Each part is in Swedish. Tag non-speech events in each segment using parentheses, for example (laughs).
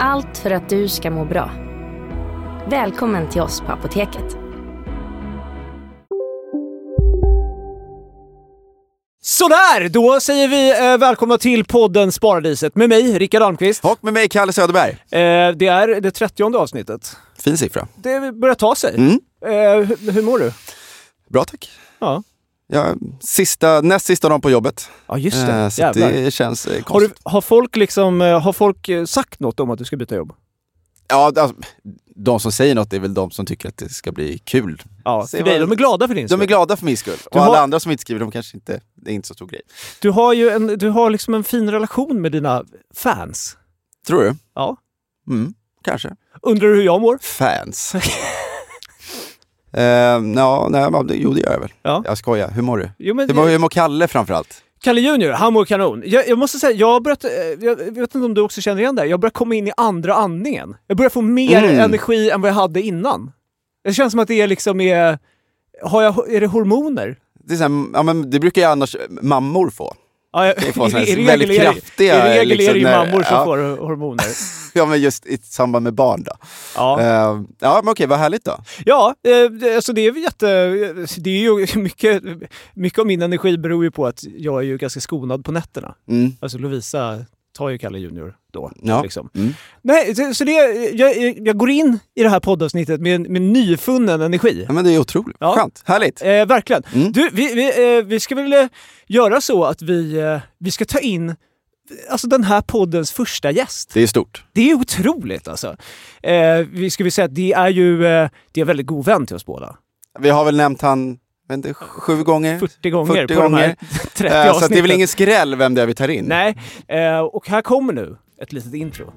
Allt för att du ska må bra. Välkommen till oss på Apoteket. Sådär, då säger vi eh, välkomna till podden Sparadiset med mig, Rickard Almqvist. Och med mig, Kalle Söderberg. Eh, det är det trettionde avsnittet. Fin siffra. Det börjar ta sig. Mm. Eh, hur, hur mår du? Bra tack. Ja, Ja, sista, näst sista dagen på jobbet. ja just det. Eh, så Jävlar. det känns eh, Har, du, konstigt. har, folk liksom, eh, har folk sagt något om att du ska byta jobb? Ja, alltså, de som säger något är väl de som tycker att det ska bli kul. Ja, för dig, de är glada för din De är skull. glada för min skull. Och Du har- alla andra som inte skriver, de kanske inte... Det är inte så stor grej. Du har ju en, du har liksom en fin relation med dina fans. Tror du? Ja. Mm, kanske. Undrar du hur jag mår? Fans. (laughs) uh, ja, nej, jo det gör jag väl. Ja. Jag skojar. Hur mår du? Jo, men, Hur mår, hur mår Kalle framförallt? Kalle Junior, han mår kanon. Jag, jag måste säga, jag har börjat, eh, jag vet inte om du också känner igen det, jag börjar komma in i andra andningen. Jag börjar få mer Mm. energi än vad jag hade innan. Det känns som att det är liksom är, har jag, är det hormoner? Det, är så här, ja, men det brukar ju annars mammor få. Ja, jag, Det är få såna här i, i, väldigt regel kraftiga, I regel är det ju liksom, när- mammor som ja. får hormoner. (laughs) Ja, men just i samband med barn då. Ja, Eh, ja, men okej, vad härligt då. ja eh, det- alltså det är väl jätte... Det är ju mycket, mycket av min energi beror ju på att jag är ju ganska skonad på nätterna. Mm. Alltså Lovisa tar ju Kalle Junior då. Ja. Liksom. Mm. Nej, så- så det, jag, jag går in i det här poddavsnittet med, med nyfunnen energi. ja, men det är otroligt. Ja. Skönt. Härligt. Eh, verkligen. Mm. Du, vi, vi, eh, vi ska väl eh, göra så att vi, eh, vi ska ta in alltså den här poddens första gäst. Det är stort. Det är otroligt alltså. Eh, vi ska vi säga att det är ju eh, det är en väldigt god vän till oss båda. Vi har väl nämnt han inte, sju gånger. 40 gånger 40 på de här gånger. (laughs) 30 Eh, så det är avsnitten. väl ingen skräll vem det är vi tar in. Nej, eh, och här kommer nu ett litet intro.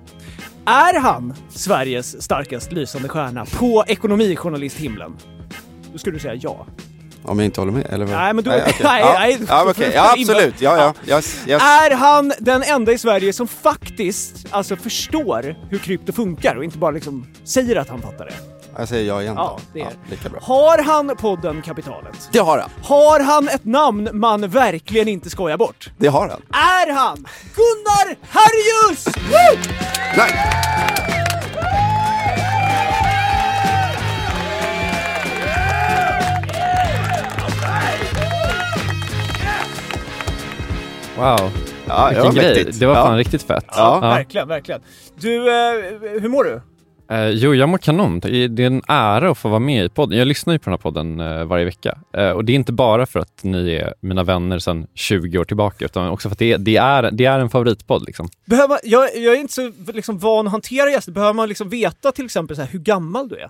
Är han Sveriges starkast lysande stjärna på ekonomijournalisthimlen? Då skulle du säga ja. Om jag inte håller med? Eller vad? Nej, men du- okej. (laughs) nej, ja. nej. Ja, okej. ja, (laughs) absolut. Ja, ja. Yes, yes. Är han den enda i Sverige som faktiskt alltså förstår hur krypto funkar och inte bara liksom säger att han fattar det? Jag säger ja igen Ja, då. det är lika bra. Har han podden Kapitalet? Det har han. Har han ett namn man verkligen inte skojar bort? Det har han. Är han Gunnar Harjus? Woo! Nej. Wow, Ja, det vilken var grej. mäktigt. Det var ja. fan riktigt fett. Ja. Verkligen, verkligen. Du, eh, hur mår du? Eh, jo, jag mår kanon. Det är en ära att få vara med i podden. Jag lyssnar ju på den här podden eh, varje vecka. Eh, och det är inte bara för att ni är mina vänner sedan 20 år tillbaka, utan också för att det är, det är, det är en favoritpodd. Liksom. Behöver man, jag, jag är inte så liksom, van att hantera gäster. Behöver man liksom veta till exempel så här, hur gammal du är?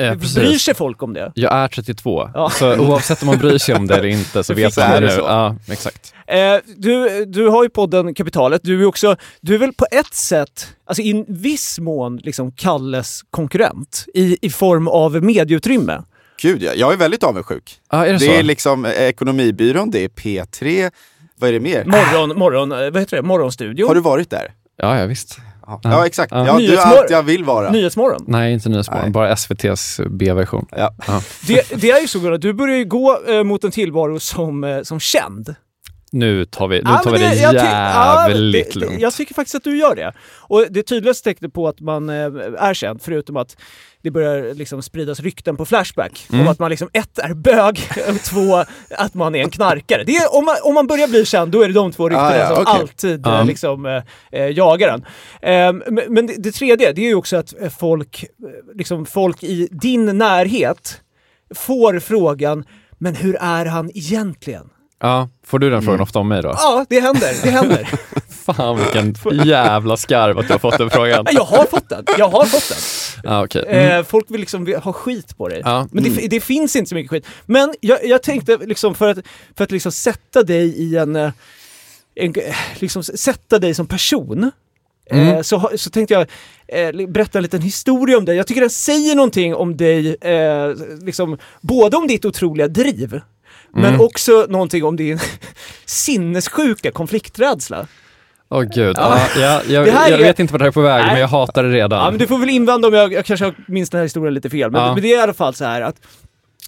Eh, Bryr sig folk om det? Jag är 32, Ja. så oavsett om man bryr sig om det eller inte så (laughs) vet man det nu. så. Ja, exakt. Eh, du, du har ju podden Kapitalet. Du är också, du är väl på ett sätt, alltså i en viss mån, liksom Kalles konkurrent i, i form av medieutrymme. Gud, ja. jag är väldigt avundsjuk. Ja, är det, Det så? är liksom eh, Ekonomibyrån, det är P3. Vad är det mer? Morgon, morgon, eh, vad heter det? Morgonstudion. Har du varit där? Ja, ja, visst. Ja, Ja. ja exakt. Ja. Ja, du är allt jag vill vara. Nyhetsmorgon. Nej, inte Nyhetsmorgon, Nej. bara SVTs B-version. Ja. (laughs) Det, det är ju så Gunnar, du börjar ju gå eh, mot en tillvaro som, eh, som känd. Nu tar vi, nu Ja, tar vi det, ja, jävligt det- lugnt. Jag tycker faktiskt att du gör det. Och det tydligaste tecknet på att man eh, är känd, förutom att det börjar liksom spridas rykten på Flashback om Mm. att man liksom ett är bög (laughs) och två att man är en knarkare. Det är, om, man, om man börjar bli känd, då är det de två ryktena Ah, ja, som okej. alltid eh, liksom, eh, eh, jagar en. Eh, men men det, det tredje, det är ju också att eh, folk, liksom folk i din närhet får frågan, men hur är han egentligen? Ja, får du den frågan Mm. ofta om mig då? Ja, det händer. Det händer. (laughs) Fan vilken jävla skarv att du har fått den frågan. (laughs) jag har fått den. Jag har fått den. (laughs) Ja, okej. Mm. Eh, folk vill liksom ha skit på dig. Ja. Men det, det finns inte så mycket skit. Men jag, jag tänkte liksom för att, för att liksom sätta dig i en, eh, en liksom sätta dig som person. Eh, Mm. så, ha- så tänkte jag eh, berätta en liten historia om dig. Jag tycker den säger någonting om dig, eh, liksom, både om ditt otroliga driv, men Mm. också någonting om din (laughs) sinnessjuka konflikträdsla. Åh gud. Ja, ja, jag, jag är- vet inte vart det här är på väg, Nej. men jag hatar det redan. Ja, men du får väl invända om jag, jag kanske minns den här historien lite fel. Men, Ja. men det är i alla fall så här att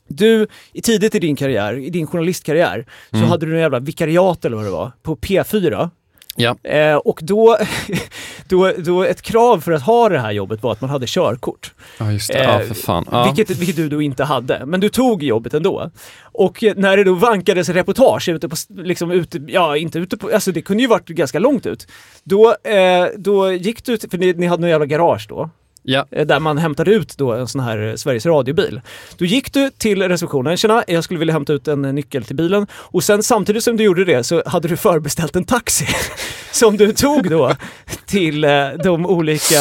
du, tidigt i din karriär, i din journalistkarriär, så Mm. hade du en jävla vikariat eller vad det var, på P4. Ja. Eh, och då, (laughs) då, då, ett krav för att ha det här jobbet var att man hade körkort. Ja, just det. Ja, Eh, för fan. Ja. Vilket, vilket du då inte hade. Men du tog jobbet ändå. Och eh, när det då vankades reportage ute på, liksom ute, ja inte ute på, alltså det kunde ju varit ganska långt ut. Då, eh, då gick du, för ni, ni hade någon jävla garage då, Ja. eh, där man hämtade ut då en sån här eh, Sveriges radiobil. Då gick du till receptionen, tjena, jag skulle vilja hämta ut en eh, nyckel till bilen. Och sen samtidigt som du gjorde det så hade du förbeställt en taxi (laughs) som du tog då till de olika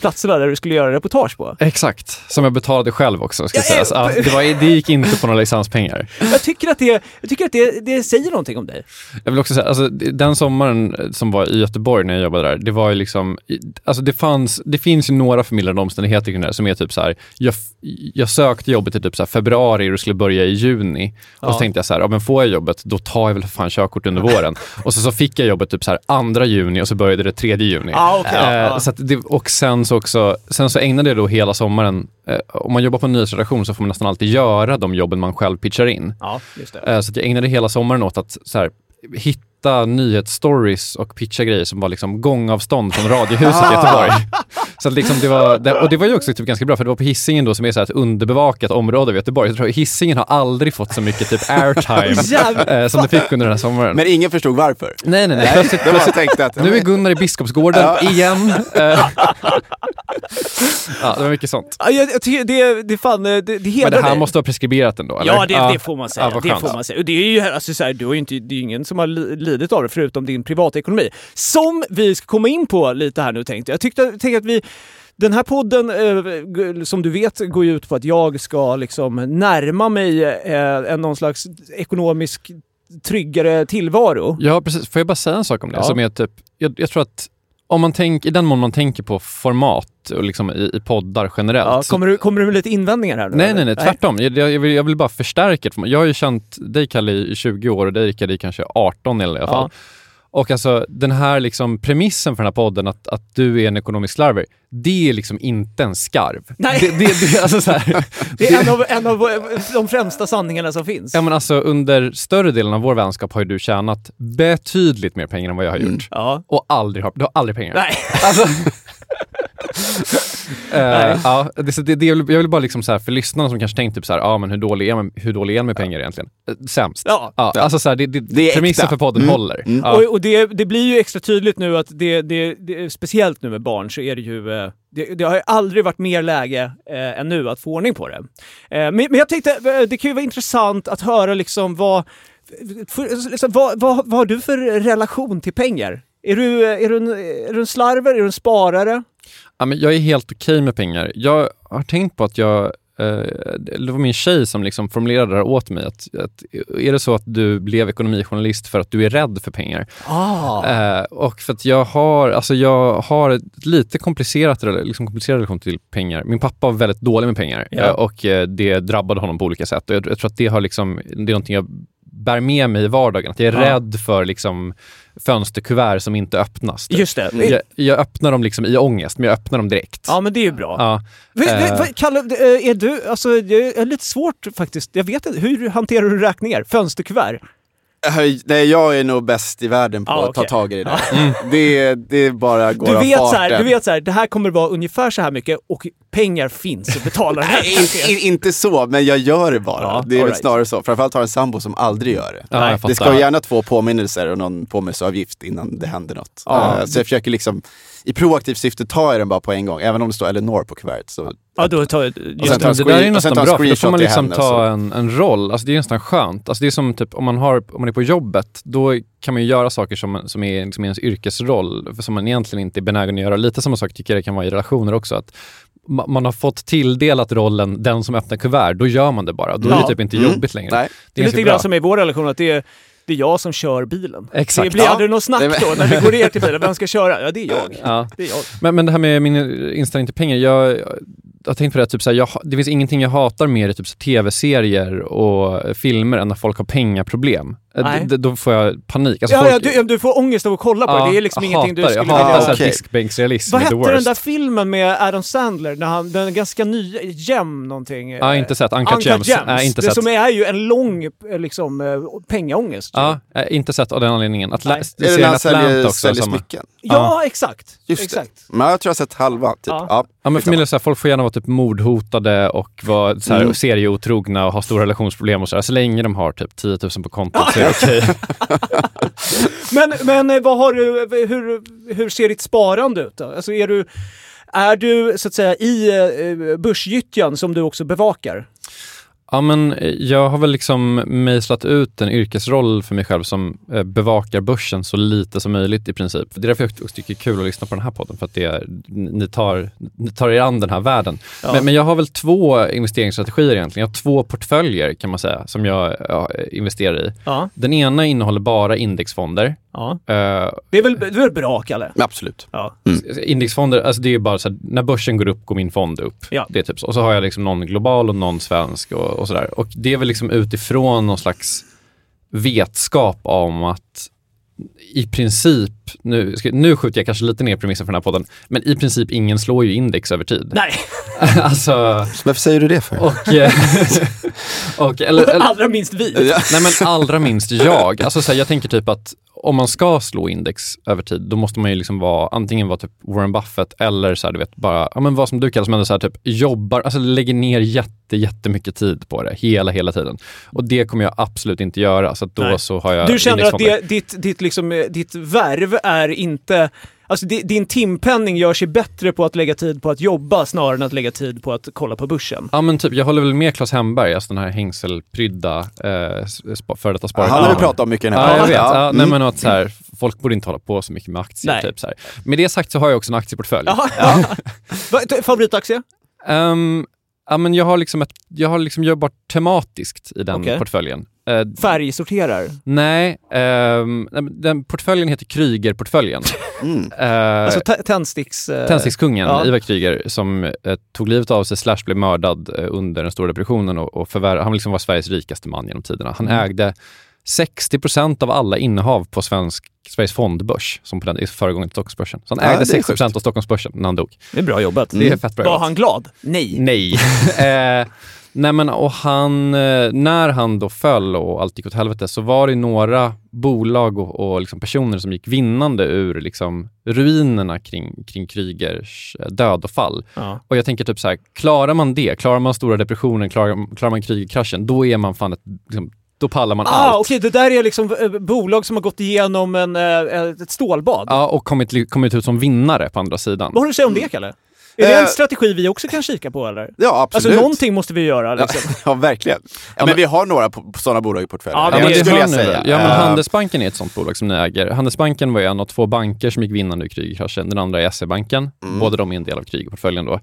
platserna där du skulle göra reportage på. Exakt, som jag betalade själv också ska Ja, sägas. Ja, det, var, det gick inte på några licenspengar. Jag tycker att det, jag tycker att det, det säger någonting om dig. Jag vill också säga, alltså, den sommaren som var i Göteborg när jag jobbade där, det var ju liksom, alltså det fanns, det finns ju några förmildrande omständigheter kring det här som är typ så här, jag, jag sökte jobbet i typ så februari och det skulle börja i juni. Och Ja. så tänkte jag så här, ja men får jag jobbet, då tar jag väl för fan körkort under våren. (laughs) och så, så fick jag jobbet typ så här andra juni och så började det tredje juni. Ja, okej. Eh, Ja. så det, och sen så också, sen så ägnade jag då hela sommaren, eh, om man jobbar på en nyhetsredaktion så får man nästan alltid göra de jobben man själv pitchar in. Ja. Eh, Så jag ägnade hela sommaren åt att så här, hitta nyhetsstories och pitcha grejer som var liksom gångavstånd från Radiohuset i Göteborg. (laughs) Så att liksom det var, och det var ju också typ ganska bra för det var på Hisingen då som är så här ett underbevakat område av Göteborg. Jag tror Hisingen har aldrig fått så mycket typ airtime (laughs) eh, som det fick under den här sommaren. Men ingen förstod varför. nej, nej, nej. Plötsligt, bara tänkte att... nu är Gunnar i Biskopsgården igen. Eh, (laughs) (laughs) ja, det var mycket sånt. Ja, jag, jag tycker det, det, fan, det, det Men hedrar det här dig. måste vara preskriberat ändå, eller? Ja, det, det får man säga. Ja, det får man säga. Och det är ju alltså, så här, du har ju inte, det är ingen som har li- lidit av det förutom din privatekonomi. Som vi ska komma in på lite här nu tänkte jag. Jag tyckte, tänkte att vi den här podden, eh, som du vet, går ju ut på att jag ska liksom närma mig eh, en någon slags ekonomisk tryggare tillvaro. Ja, precis. Får jag bara säga en sak om det? Ja. Som är typ, jag, jag tror att om man tänk, i den mån man tänker på format och liksom i, i poddar generellt. Ja, kommer, du, kommer du med lite invändningar här nu? Nej, eller? nej, nej, tvärtom. Jag, jag, vill, jag vill bara förstärka. Jag har ju känt dig, Kalle, i 20 år och dig, Rickard, i kanske 18 eller i alla fall. Och alltså den här liksom premissen för den här podden, att, att du är en ekonomisk slarver, det är liksom inte en skarv. Nej. Det, det, det, alltså så här, (laughs) Det är en av, en av de främsta sanningarna som finns. ja, men alltså, under större delen av vår vänskap har ju du tjänat betydligt mer pengar än vad jag har gjort. Ja. Och aldrig har, du har aldrig pengar. Nej. Alltså, (laughs) Nej. ja, det, det, det, jag, vill, bara liksom så här, för lyssnarna som kanske tänkt typ så här, ja men hur dålig är man, hur dålig är man med pengar egentligen? Eh, sämst. Ja. Ja, alltså så här, det, det, Det är premissen äkta. för podden Mm. håller. Mm. Ja. Och, och det, det blir ju extra tydligt nu att det, det, det speciellt nu med barn så är det ju, eh, det, det har ju aldrig varit mer läge eh, än nu att få ordning på det. Eh, men, men jag tänkte, eh, det kan ju vara intressant att höra liksom vad, för, liksom, vad, vad, vad har du för relation till pengar? Är du, är, du en, är du en slarver? Är du en sparare? Ja, men jag är helt okej med pengar. Jag har tänkt på att jag, eh, det var min tjej som liksom formulerade det här åt mig. Att, att, är det så att du blev ekonomijournalist för att du är rädd för pengar? Ah. Eh, och för att jag har, alltså jag har ett lite komplicerat, liksom komplicerad relation till pengar. Min pappa var väldigt dålig med pengar Ja. eh, och eh, det drabbade honom på olika sätt. Och jag, jag tror att det har liksom, det är någonting jag bär med mig i vardagen. Att jag är Ja. rädd för liksom fönsterkuvert som inte öppnas. typ. Just det. Jag, jag öppnar dem liksom i ångest, men jag öppnar dem direkt. Ja, men det är ju bra. Ja. V- Eh. Kalle, eh, är du, alltså det är lite svårt faktiskt. Jag vet inte, hur hanterar du räkningar? Fönsterkuvert? Nej, jag är nog bäst i världen på Ja, att okej. ta tag i det där. Det, det bara går Du av vet, så farten. här, du vet så här, det här kommer vara ungefär så här mycket och pengar finns att betala det här. Nej, in, in, inte så, men jag gör det bara. Ja, det är right. snarare så. Framförallt har jag en sambo som aldrig gör det. Ja, det ska gärna två påminnelser och någon påminnelseavgift innan det händer något. Ja. Eh, så jag försöker liksom i proaktivt syfte tar jag den bara på en gång, även om det står Elinor på kuvertet. Så, Ja, då tar jag... Och sen tar det en där är nästan bra, för då får man liksom ta en, en roll. Alltså det är nästan skönt. Alltså det är som typ om man, har, om man är på jobbet, då kan man ju göra saker som, som är liksom ens yrkesroll, som man egentligen inte är benägen att göra. Lite samma sak tycker jag det kan vara i relationer också. Att ma- man har fått tilldelat rollen den som öppnar kuvert, då gör man det bara. Då är Ja. det typ inte Mm. jobbigt längre. Nej. Det är lite grann som i vår relation, att det är, det är jag som kör bilen. Exakt. Det blir Ja. aldrig något snack då, när vi går ner till bilen. Vem ska köra? Ja, det är jag. Ja. Det är jag. Men, men det här med min inställning till pengar, jag, jag har tänkt på det, typ så här, jag, det finns ingenting jag hatar mer i typ så tv-serier och filmer än när folk har pengaproblem. Eh, d- d- då får jag panik. Alltså Ja, folk, ja, du, ja, du får ångest av att kolla på det. Det är liksom jag ingenting du hatar det. skulle Jag hatar vilja... så här Okej. diskbänksrealism. Vad är hette den där filmen med Adam Sandler? När han, den är ganska ny, Jem någonting. Ja, inte sett. Uncut, Uncut Gems. Gems. Nej, inte det sett. som är ju en lång eh, liksom, eh, pengaångest. Ja, inte sett av den anledningen. Atla- Nej. Är det när han säljer, smycken? ja exakt. Just exakt. det. Men jag tror jag har sett halva. Typ. Ja. Ja. Ja, men för mig är det så här, folk får gärna vara typ mordhotade och vara så här, Mm. serieotrogna och ha stora relationsproblem och så där. Så länge de har typ 10 000 på kontot så är det (laughs) okej. Men, men eh, vad har du, hur, hur ser ditt sparande ut då? Alltså är du, är du så att säga i eh, börsgyttjan som du också bevakar? Ja, men eh, jag har väl liksom mejslat ut en yrkesroll för mig själv som eh, bevakar börsen så lite som möjligt i princip. Det är därför jag tycker det är kul att lyssna på den här podden, för att det är, ni, tar, ni tar er an den här världen. Ja. Men, men jag har väl två investeringsstrategier egentligen. Jag har två portföljer kan man säga, som jag ja, investerar i. Ja. Den ena innehåller bara indexfonder. ja. Eh, Det, är väl, det är väl bra, Kalle? Absolut. Ja. Indexfonder, alltså det är bara så här, när börsen går upp går min fond upp. Ja. Det är typ så. Och så har jag liksom någon global och någon svensk och, och sådär. Och det är väl liksom utifrån någon slags vetskap om att i princip, nu, nu skjuter jag kanske lite ner premissen för den här podden, men i princip ingen slår ju index över tid. Nej, (laughs) alltså, Varför säger du det för? och, eh, (laughs) och eller, eller, allra minst vi. Nej men allra minst jag. Alltså så här, jag tänker typ att om man ska slå index över tid, då måste man ju liksom vara, antingen vara typ Warren Buffett eller så här, du vet, bara, ja men vad som du kallar som ändå så här, typ jobbar, alltså lägger ner jätte, jättemycket tid på det hela, hela tiden. Och det kommer jag absolut inte göra, så att då Nej. så har jag Du känner att det, ditt, ditt, liksom, eh, ditt värv är inte... Alltså di- din timpenning gör sig bättre på att lägga tid på att jobba snarare än att lägga tid på att kolla på börsen. Ja men typ, jag håller väl med Claes Hemberg, alltså den här hängselprydda eh, före detta Han har vi pratat om mycket i den här Ja, jag vet. Ja, Ja, nej, mm. men att så här, folk borde inte hålla på så mycket med aktier. Nej. Typ, så här. Med det sagt så har jag också en aktieportfölj. (laughs) Favoritaktie? Ehm, ja, men jag har liksom, ett, jag har liksom jobbat tematiskt i den Okej. portföljen. Eh, Färgsorterar? nej, men den portföljen heter Kryger-portföljen. (laughs) Mm. Uh, Alltså tändsticks... eh, Tändstickskungen ja. Ivar Kryger som eh, tog livet av sig slash blev mördad eh, under den stora depressionen och, och förvär- han liksom var Sveriges rikaste man genom tiderna. Han Mm. ägde 60% av alla innehav på svensk, Sveriges fondbörs, som på den till Stockholmsbörsen. Så han Ja, ägde det är 60 av Stockholmsbörsen när han dog. Det är bra jobbat. Det är fett bra Var jobbat. han glad? Nej. Nej. (laughs) eh, nej men och han, eh, när han då föll och allt gick åt helvete så var det några bolag och, och liksom personer som gick vinnande ur liksom ruinerna kring, kring Krygers eh, död och fall. Ja. Och jag tänker typ så här, klarar man det, klarar man stora depressionen, klarar, klarar man Krügerkraschen, då är man fan ett, liksom, då pallar man Ah, allt. okej, det där är liksom eh, bolag som har gått igenom en, eh, ett stålbad. Ja, och kommit, kommit ut som vinnare på andra sidan. Vad har du att säga om det, Kalle? Är det en Eh, strategi vi också kan kika på, eller? Ja, absolut. Alltså, någonting måste vi göra, Ja, liksom. (laughs) ja, verkligen. Ja, men vi har några sådana bolag i portföljen. Ja, Ja, det men det skulle jag säga. Ja, men Handelsbanken är ett sånt bolag som ni äger. Handelsbanken var ju en av två banker som gick vinnande ur Krügerkraschen. Den andra är SE-banken. Mm. Båda de är en del av Krügerportföljen då.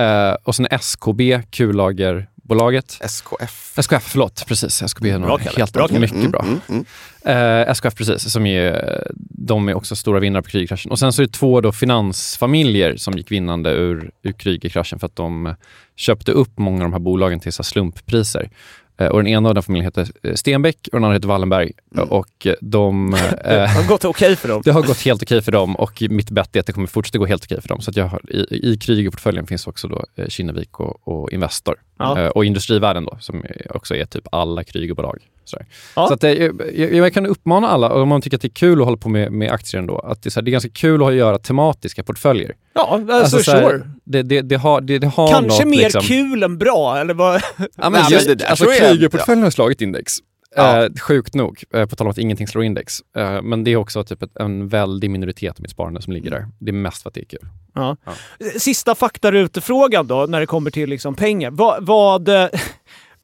Eh, och sen SKB, kullagerbolaget. SKF. SKF, förlåt. Precis, SKB är Bra, helt Bra, mycket Mm, bra. mm, mm. Eh, SKF precis, som är, de är också stora vinnare på Krügerkraschen. Och sen så är det två då finansfamiljer som gick vinnande ur, ur Krügerkraschen för att de köpte upp många av de här bolagen till så här slumppriser. Eh, och den ena av den familjen heter eh, Stenbeck och den andra heter Wallenberg. Mm. Och eh, de... (laughs) Det har gått okej för dem. det har gått helt okej för dem och mitt bett är att det kommer fortsätta gå helt okej för dem. Så att jag har, i, i Krügerportföljen finns också då Kinnevik och, och Investor. Ja. Och Industrivärden då, som också är typ alla Krügerbolag. Sådär. Ja. Så att, jag, jag, kan uppmana alla, om man tycker att det är kul att hålla på med, med aktier ändå, att det är, så här, det är ganska kul att göra tematiska portföljer. Ja, alltså, så här, sure. det, det, det har, det, det har Kanske något, mer liksom, kul än bra, eller vad? Ja, men Nej, just, men det alltså Krügerportföljen har slagit index. Ja. Eh, sjukt nog, eh, på tal om att ingenting slår index. Eh, men det är också typ ett, en väldig minoritet av mitt sparande som ligger där. Det är mest för att det är kul. Ja. Sista faktarutefrågan då, när det kommer till liksom pengar. Vad, vad, eh,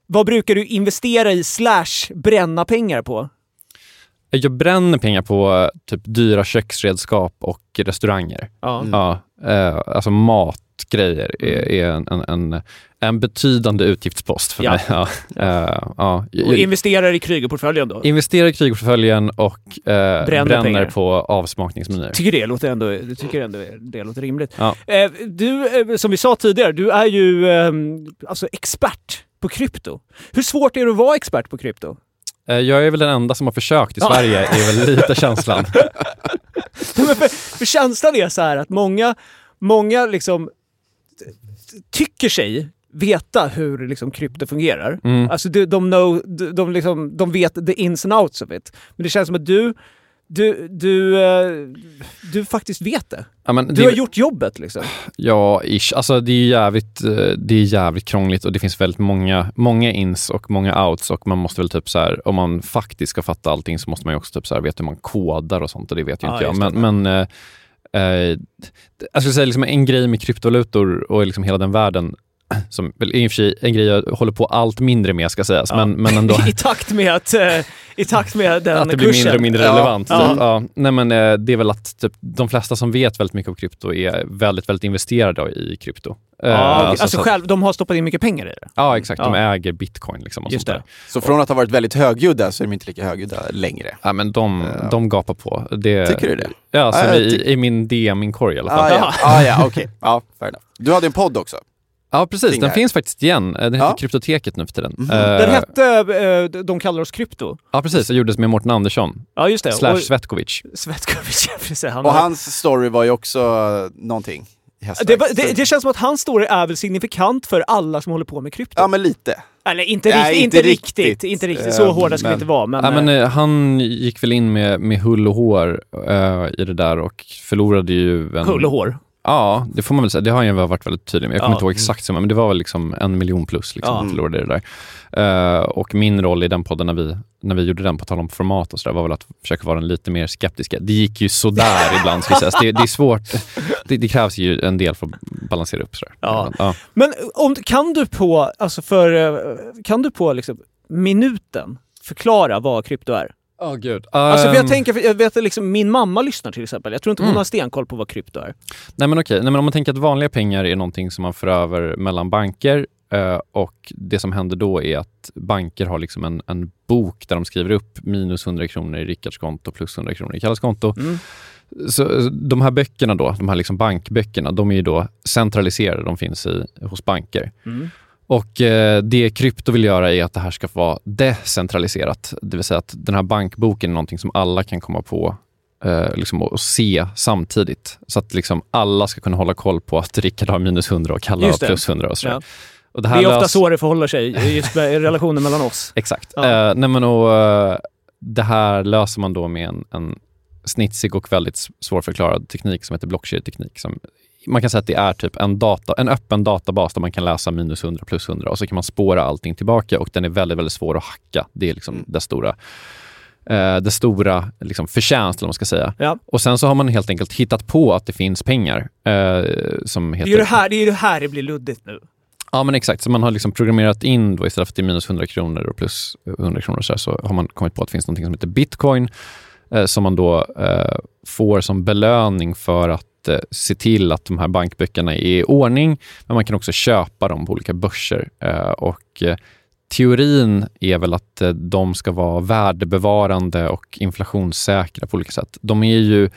vad brukar du investera i slash bränna pengar på? Jag bränner pengar på eh, typ dyra köksredskap och restauranger. Ja. Ja, eh, alltså matgrejer är, är en, en, en, en betydande utgiftspost för Ja. mig. (laughs) Ja, eh, ja. Och Jag investerar i Krygerportföljen då? investerar i krigportföljen och eh, Bränner bränner, på avsmakningsmenyer. tycker det låter ändå, jag tycker ändå det låter rimligt. Ja. Eh, du, eh, som vi sa tidigare, du är ju eh, alltså expert på krypto. Hur svårt är det att vara expert på krypto? Eh, jag är väl den enda som har försökt i Ja. Sverige, är väl lite (laughs) känslan. För, för känslan är så här att många, många liksom tycker sig veta hur liksom krypto fungerar. Mm. Alltså de, de, know, de, de, liksom, de vet the ins and outs of it. Men det känns som att du, du, du, eh, du faktiskt vet det. Ja, men Du det, har gjort jobbet liksom. Ja, ish. Alltså det är jävligt, eh, det är jävligt krångligt och det finns väldigt många, många ins och många outs och man måste väl typ så här, om man faktiskt ska fatta allting så måste man ju också typ så här veta hur man kodar och sånt och det vet ju Ja, inte jag. just det. Men, men eh, eh, jag skulle säga liksom en grej med kryptovalutor och liksom hela den världen (clears throat) som väl i och för sig en grej jag håller på allt mindre med ska sägas, Ja. men, men ändå (laughs) I takt med att, eh, i takt med den att det blir kursen. mindre och mindre Ja. relevant. Ja. Typ. Ja. Nej, men, eh, det är väl att typ, de flesta som vet väldigt mycket om krypto är väldigt, väldigt investerade i krypto. Eh, Ja, alltså, så att- själv, de har stoppat in mycket pengar i det. Ja, exakt. De Ja. äger bitcoin. Liksom och Just sånt där. det. Så från att ha varit väldigt högljudda så är de inte lika högljudda längre. Ja, men de, Ja. de gapar på. Det, Tycker du det? Ja, alltså, Ja, jag i, i min DM-inkorg i alla fall. Ah, ja. ja, ah, ja okej. (laughs) Ja, fair enough. Du hade en podd också. Precis. Kring Den finns faktiskt igen. Eh, Den heter Ja. Kryptoteket nu för tiden. Mhm. Eh, Den hette eh, De kallar oss krypto. Ja, precis. Det gjordes med Mårten Andersson. Ja, just det. Slash Och- Svetkovic. Svetkovic, (laughs) ja, precis. Han Och hans story var ju också eh, någonting. det, var- det, det känns som att hans story är väl signifikant för alla som håller på med krypto. Ja, men lite. Eller inte, Nej, riktigt, inte riktigt. riktigt. Inte riktigt. Så hårda ska vi men- inte vara. Men, ja, men, eh, han gick väl in med, med hull och hår eh, i det där och förlorade ju en... hull och hår. Ja, det får man väl säga. Det har ju varit väldigt tydlig med. Jag kommer Ja. inte ihåg exakt summa, men det var väl liksom en miljon plus liksom, Ja. förlorade det där. Eh, och min roll i den podden när vi, när vi gjorde den, på tal om format och sådär, var väl att försöka vara den lite mer skeptiska. Det gick ju sådär (laughs) ibland, ska sägas. Det, det är svårt. Det, det krävs ju en del för att balansera upp sådär. Ja. ja. Men om, kan du på, alltså för, eh, kan du på liksom minuten förklara vad krypto är? Oh, gud. Alltså för jag Ehm, tänker, för jag vet att liksom, min mamma lyssnar till exempel. Jag tror inte hon Mm. har stenkoll på vad krypto är. Nej men okej, Nej, men om man tänker att vanliga pengar är någonting som man för över mellan banker eh, och det som händer då är att banker har liksom en, en bok där de skriver upp minus 100 kronor i Rickards konto plus 100 kronor i Kalles konto. Mm. Så de här böckerna då, de här liksom bankböckerna, de är ju då centraliserade, de finns i, hos banker. Mm. Och eh, det krypto vill göra är att det här ska vara decentraliserat. Det vill säga att den här bankboken är någonting som alla kan komma på eh, liksom, och se samtidigt. Så att liksom alla ska kunna hålla koll på att Rickard har minus 100 och Kalle har det. plus 100 och sådär. Ja. Och Det här är ofta lös- så det förhåller sig just i (laughs) relationen mellan oss. Exakt. Ja. Eh, nej men och, eh, det här löser man då med en, en snitsig och väldigt svårförklarad teknik som heter blockkedjeteknik. Som, man kan säga att det är typ en, data, en öppen databas där man kan läsa minus 100 plus 100 och så kan man spåra allting tillbaka och den är väldigt, väldigt svår att hacka. Det är liksom Mm. det stora, eh, det stora liksom förtjänst, eller man ska säga. Ja. Och sen så har man helt enkelt hittat på att det finns pengar eh, som Det heter... är ju det här det, är det, här det blir luddigt nu. Ja men exakt, så man har liksom programmerat in då istället för att det är minus 100 kronor och plus 100 kronor så, här, så har man kommit på att det finns något som heter bitcoin eh, som man då eh, får som belöning för att eh, se till att de här bankböckerna är i ordning. Men man kan också köpa dem på olika börser. Eh, och eh, Teorin är väl att eh, de ska vara värdebevarande och inflationssäkra på olika sätt. De är ju,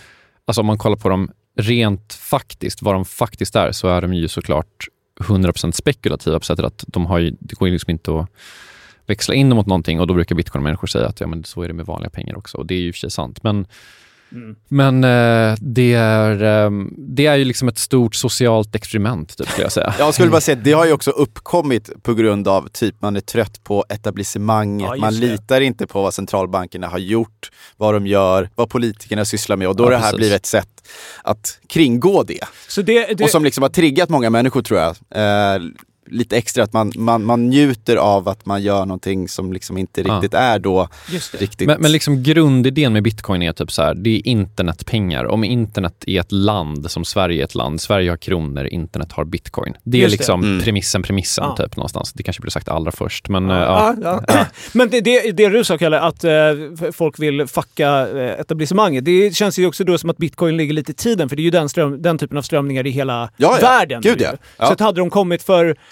alltså om man kollar på dem rent faktiskt, vad de faktiskt är, så är de ju såklart 100% spekulativa på sättet att de har ju, det går ju liksom inte att växla in dem mot någonting och då brukar bitcoin-människor säga att ja, men så är det med vanliga pengar också och det är ju i och för sig sant. Men, Mm. men eh, det, är, eh, det är ju liksom ett stort socialt experiment, typ, skulle jag säga. Jag skulle bara säga att det har ju också uppkommit på grund av typ man är trött på etablissemanget. Ja, man det. litar inte på vad centralbankerna har gjort, vad de gör, vad politikerna sysslar med och då Ja, har det här blivit ett sätt att kringgå det. Så det, det, Och som liksom har triggat många människor tror jag. Eh, lite extra, att man, man, man njuter av att man gör någonting som liksom inte Ja. riktigt är då Just det. riktigt... Men, men liksom grundidén med bitcoin är typ så här, det är internetpengar. Om internet är ett land som Sverige är ett land, Sverige har kronor, internet har bitcoin. Det är Just det. liksom Mm. premissen, premissen Ja. typ någonstans. Det kanske blir sagt allra först, men eh, ja. Ja, ja. (laughs) Men det, det, det du sa Kalle, att eh, folk vill fucka eh, etablissemanget. Det känns ju också då som att bitcoin ligger lite i tiden, för det är ju den, ström, den typen av strömningar i hela Ja, ja. världen. Gud, ja. Ja. Så att hade de kommit för,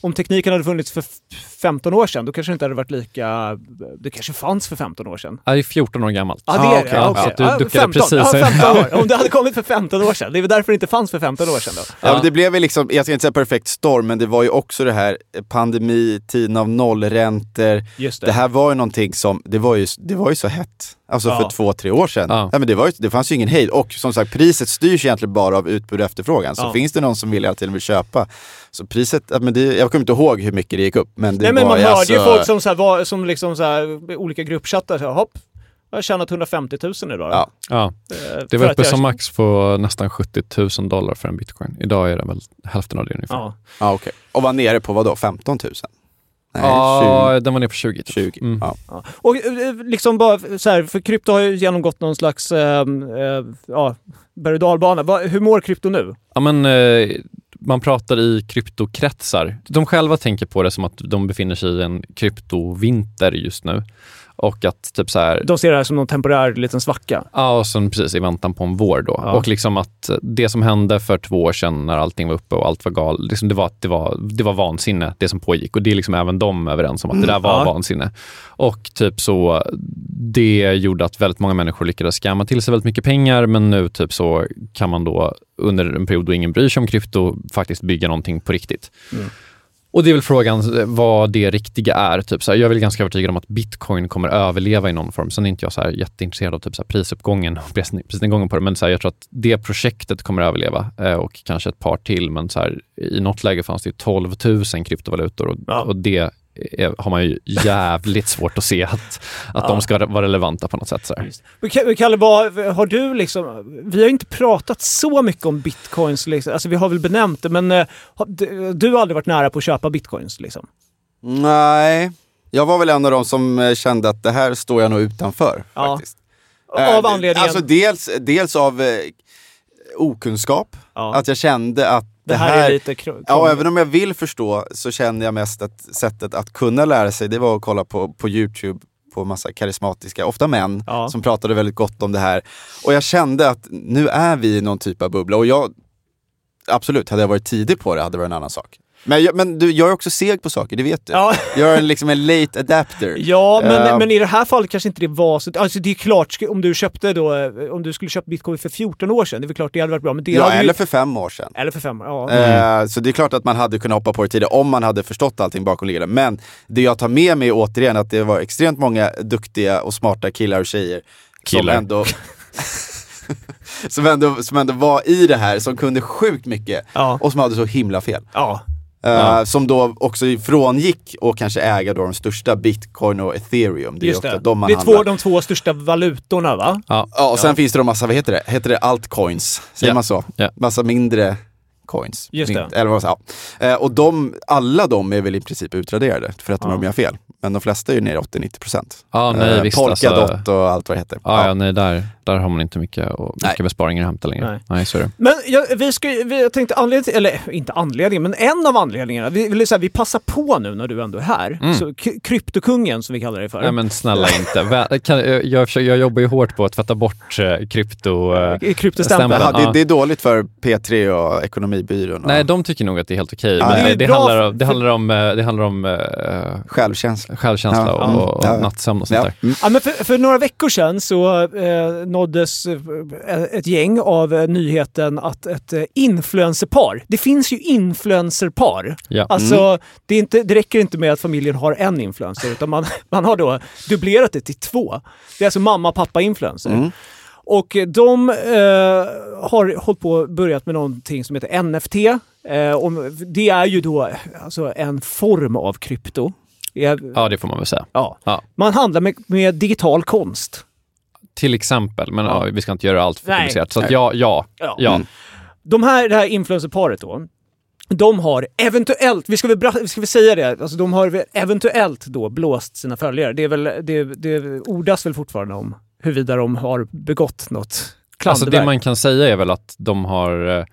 om tekniken hade funnits för f- 15 år sedan, då kanske det inte hade varit lika... Det kanske fanns för 15 år sedan. Ja, det är 14 år gammalt. Ja, det Ah, är det. Ja, Ja, okej. du Ja, duckade 15. precis. Ja, 15 år. (laughs) Om det hade kommit för 15 år sedan. Det är väl därför det inte fanns för 15 år sedan då. Ja, men det blev väl liksom, jag ska inte säga perfekt storm, men det var ju också det här eh, pandemi, tiden av nollräntor. Just det. Det här var ju någonting som, det var ju, det var ju så hett. Alltså Ja. för två, tre år sedan. Ja. Ja. men det, var ju, det fanns ju ingen hejd. Och som sagt, priset styrs egentligen bara av utbud och efterfrågan. Så Ja. finns det någon som vill hela tiden vill köpa. Så priset, ja, men det, jag kommer inte ihåg hur mycket det gick upp. Men det Nej, men var man ju hörde ju alltså- folk som, så här, var, som liksom så här, olika gruppchattar, så här, hopp, jag har tjänat 150 000 idag. Ja. Ja, Eh, det var uppe jag- som max på nästan 70 000 dollar för en bitcoin. Idag är den väl hälften av det ungefär. Ja. Ja, okej. Och var nere på vad då? 15 000? Nej, Ja, den var ner på 20. 20. Typ. 20. Mm. Ja. Ja. Och eh, liksom bara så här, för krypto har ju genomgått någon slags eh, eh, ja, berg och dalbana. Hur mår krypto nu? Ja, men, eh, man pratar i kryptokretsar. De själva tänker på det som att de befinner sig i en kryptovinter just nu. Och att typ så här, De ser det här som någon temporär liten svacka. Ja, och sen precis i väntan på en vår då. Ja. Och liksom att det som hände för två år sedan när allting var uppe och allt var galet, liksom det, var, det, var, det var vansinne det som pågick. Och det är liksom även de överens om att det där var Ja. vansinne. Och typ så, det gjorde att väldigt många människor lyckades skamma till sig väldigt mycket pengar, men nu typ så kan man då under en period då ingen bryr sig om krypto faktiskt bygga någonting på riktigt. Och det är väl frågan eh, vad det riktiga är. Typ så här, jag är väl ganska övertygad om att bitcoin kommer överleva i någon form. Sen är inte jag så här jätteintresserad av typ så här prisuppgången och (laughs) pris- prisnedgången på det. Men så här, jag tror att det projektet kommer överleva eh, och kanske ett par till. Men så här, i något läge fanns det ju 12 000 kryptovalutor och, Ja. och det har man ju jävligt svårt att se att, att de ska vara relevanta på något sätt. Så här. Men Ka- Kalle, vad, har du liksom... Vi har ju inte pratat så mycket om bitcoins. Liksom. Alltså, vi har väl benämnt det, men eh, har, du, har aldrig varit nära på att köpa bitcoins? Liksom. Nej, jag var väl en av de som eh, kände att det här står jag nog utanför. Ja. faktiskt. Av Eh, anledningen... Alltså dels, dels av eh, okunskap. ja, Att jag kände att det här är lite kr- Ja, även om jag vill förstå så känner jag mest att sättet att kunna lära sig det var att kolla på, på Youtube på massa karismatiska, ofta män, Ja. som pratade väldigt gott om det här. Och jag kände att nu är vi i någon typ av bubbla och jag, absolut, hade jag varit tidig på det hade det varit en annan sak. Men, jag, men du, jag är också seg på saker, det vet du. Ja, Jag är en, liksom en late adapter. (laughs) ja men, Eh, men i det här fallet kanske inte det var så... Alltså det är klart, om du köpte då... eh, Om du skulle köpt bitcoin för 14 år sedan, det är väl klart det hade varit bra. Men det ja, hade ju- eller för fem år sedan. Eller för fem år, ja. Eh, Så det är klart att man hade kunnat hoppa på det tidigare om man hade förstått allting bakomliggande. Men det jag tar med mig återigen att det var extremt många duktiga och smarta killar och tjejer Killar. som ändå (laughs) som, ändå, som ändå var i det här, som kunde sjukt mycket Ja. och som hade så himla fel. ja. Ja. Som då också frångick och kanske äga då de största bitcoin och ethereum. Det är Just ofta det. de man det är handlar. två, de två största valutorna va? Ja. Ja, och sen Ja. finns det då massa, vad heter det? Heter det altcoins? Säger man så? Massa mindre coins. Just det. Eller vad, ja. Eh, och de, alla de är väl i princip utraderade för att Ja. de gör fel. Men de flesta är ju nere i 80-90%. Ja, nej, Eh, visst. Polkadot alltså, och allt vad det heter. ja, ja, nej, där, där har man inte mycket, och mycket Nej. besparingar att hämta längre. Nej. Nej. så är det. Men jag, vi ska, vi, jag tänkte anledningen eller inte anledningen, men en av anledningarna. Vi, vill säga, vi passar på nu när du ändå är här. Mm. Så, kryptokungen som vi kallar dig för. Nej men snälla inte. Kan, jag, jag, jag jobbar ju hårt på att tvätta bort eh, krypto... eh, kryptostämpeln. Ja. det, det är dåligt för P3 och Ekonomibyrån. Och Nej, de tycker nog att det är helt okej. Ja, men det det, handlar om, det handlar om, eh, det handlar om eh, Självkänsla. Självkänsla Ja, och, mm, och ja. nattsömn och sånt Ja. där. Mm. Ja, men för, för några veckor sedan så eh, nåddes eh, ett gäng av eh, nyheten att ett eh, influencerpar, det finns ju influencerpar. Ja. Alltså, det, är inte, det räcker inte med att familjen har en influencer, utan man, (laughs) man har då dubblerat det till två. Det är alltså mamma, pappa, influencer. Mm. Och de eh, har hållit på och börjat med någonting som heter NFT. Eh, det är ju då alltså en form av krypto. Eh, ja, det får man väl säga. ja. Ja. Man handlar med, med digital konst. Till exempel, men Ja. ja. vi ska inte göra allt för komplicerat. Så ja, ja, Ja. ja. Mm. De här, det här influencerparet då, de har eventuellt, vi ska väl, bra- vi ska väl säga det, alltså de har eventuellt då blåst sina följare. Det, är väl, det, det ordas väl fortfarande om huruvida de har begått något Alltså klandervärt. det man kan säga är väl att de har, eh,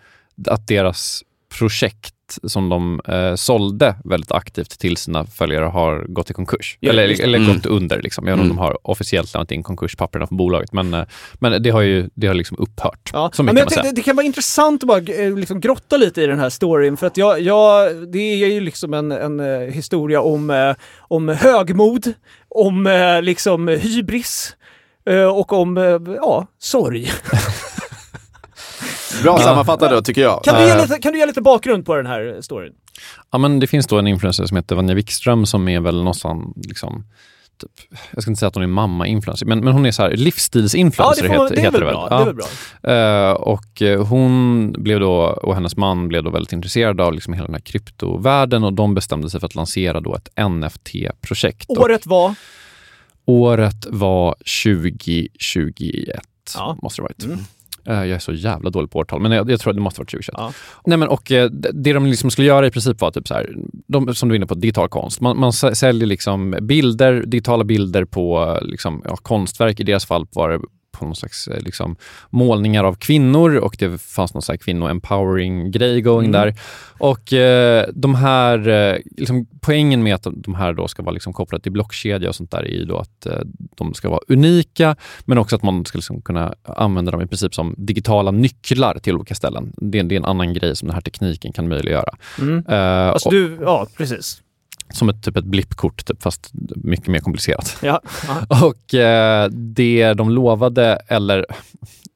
att deras projekt som de eh, sålde väldigt aktivt till sina följare har gått i konkurs. Ja, eller eller Mm. gått under liksom. Jag vet inte om de har officiellt lämnat in konkurspapperna för bolaget, men, eh, men det har ju det har liksom upphört. Ja. Så Ja, men kan tänkte, det kan vara intressant att bara eh, liksom grotta lite i den här storyn för att jag, jag, det är ju liksom en, en eh, historia om, om högmod, om liksom hybris och om ja, sorg. (laughs) Bra sammanfattat då tycker jag. Kan du, ge Eh. lite, kan du ge lite bakgrund på den här storyn? Ja, men det finns då en influencer som heter Vanja Wikström som är väl någonstans, liksom, typ, jag ska inte säga att hon är mamma-influencer, men, men hon är så här Ja, livsstilsinfluencer det, får, man- heter, det heter väl det bra. väl. Det Ja. väl bra. Eh, och eh, hon blev då, och hennes man blev då väldigt intresserade av liksom hela den här kryptovärlden och de bestämde sig för att lansera då ett NFT-projekt. Och Året var? året var 2021, Ja. måste det ha varit. Mm. Eh, Jag är så jävla dålig på årtal, men jag, jag tror att det måste varit 2021. Ja. Nej, men, och, eh, det- de liksom skulle göra i princip var typ så här, de, som du är inne på, digital konst. Man, man sä- säljer liksom bilder, digitala bilder på eh, liksom, ja, konstverk. I deras fall var det på någon slags eh, liksom, målningar av kvinnor och det fanns någon slags kvinno-empowering-grej going Mm. där. Och eh, de här, eh, liksom, poängen med att de- här då ska vara liksom kopplade till blockkedja och sånt där är ju då att eh, de ska vara unika, men också att man ska liksom kunna använda dem i princip som digitala nycklar till olika ställen. Det, är- det är en annan grej som den här tekniken kan möjliggöra. Mm. Eh, Alltså och, du, ja precis. Som ett, typ ett blippkort, typ, fast mycket mer komplicerat. Ja. (laughs) Och eh, det de lovade, eller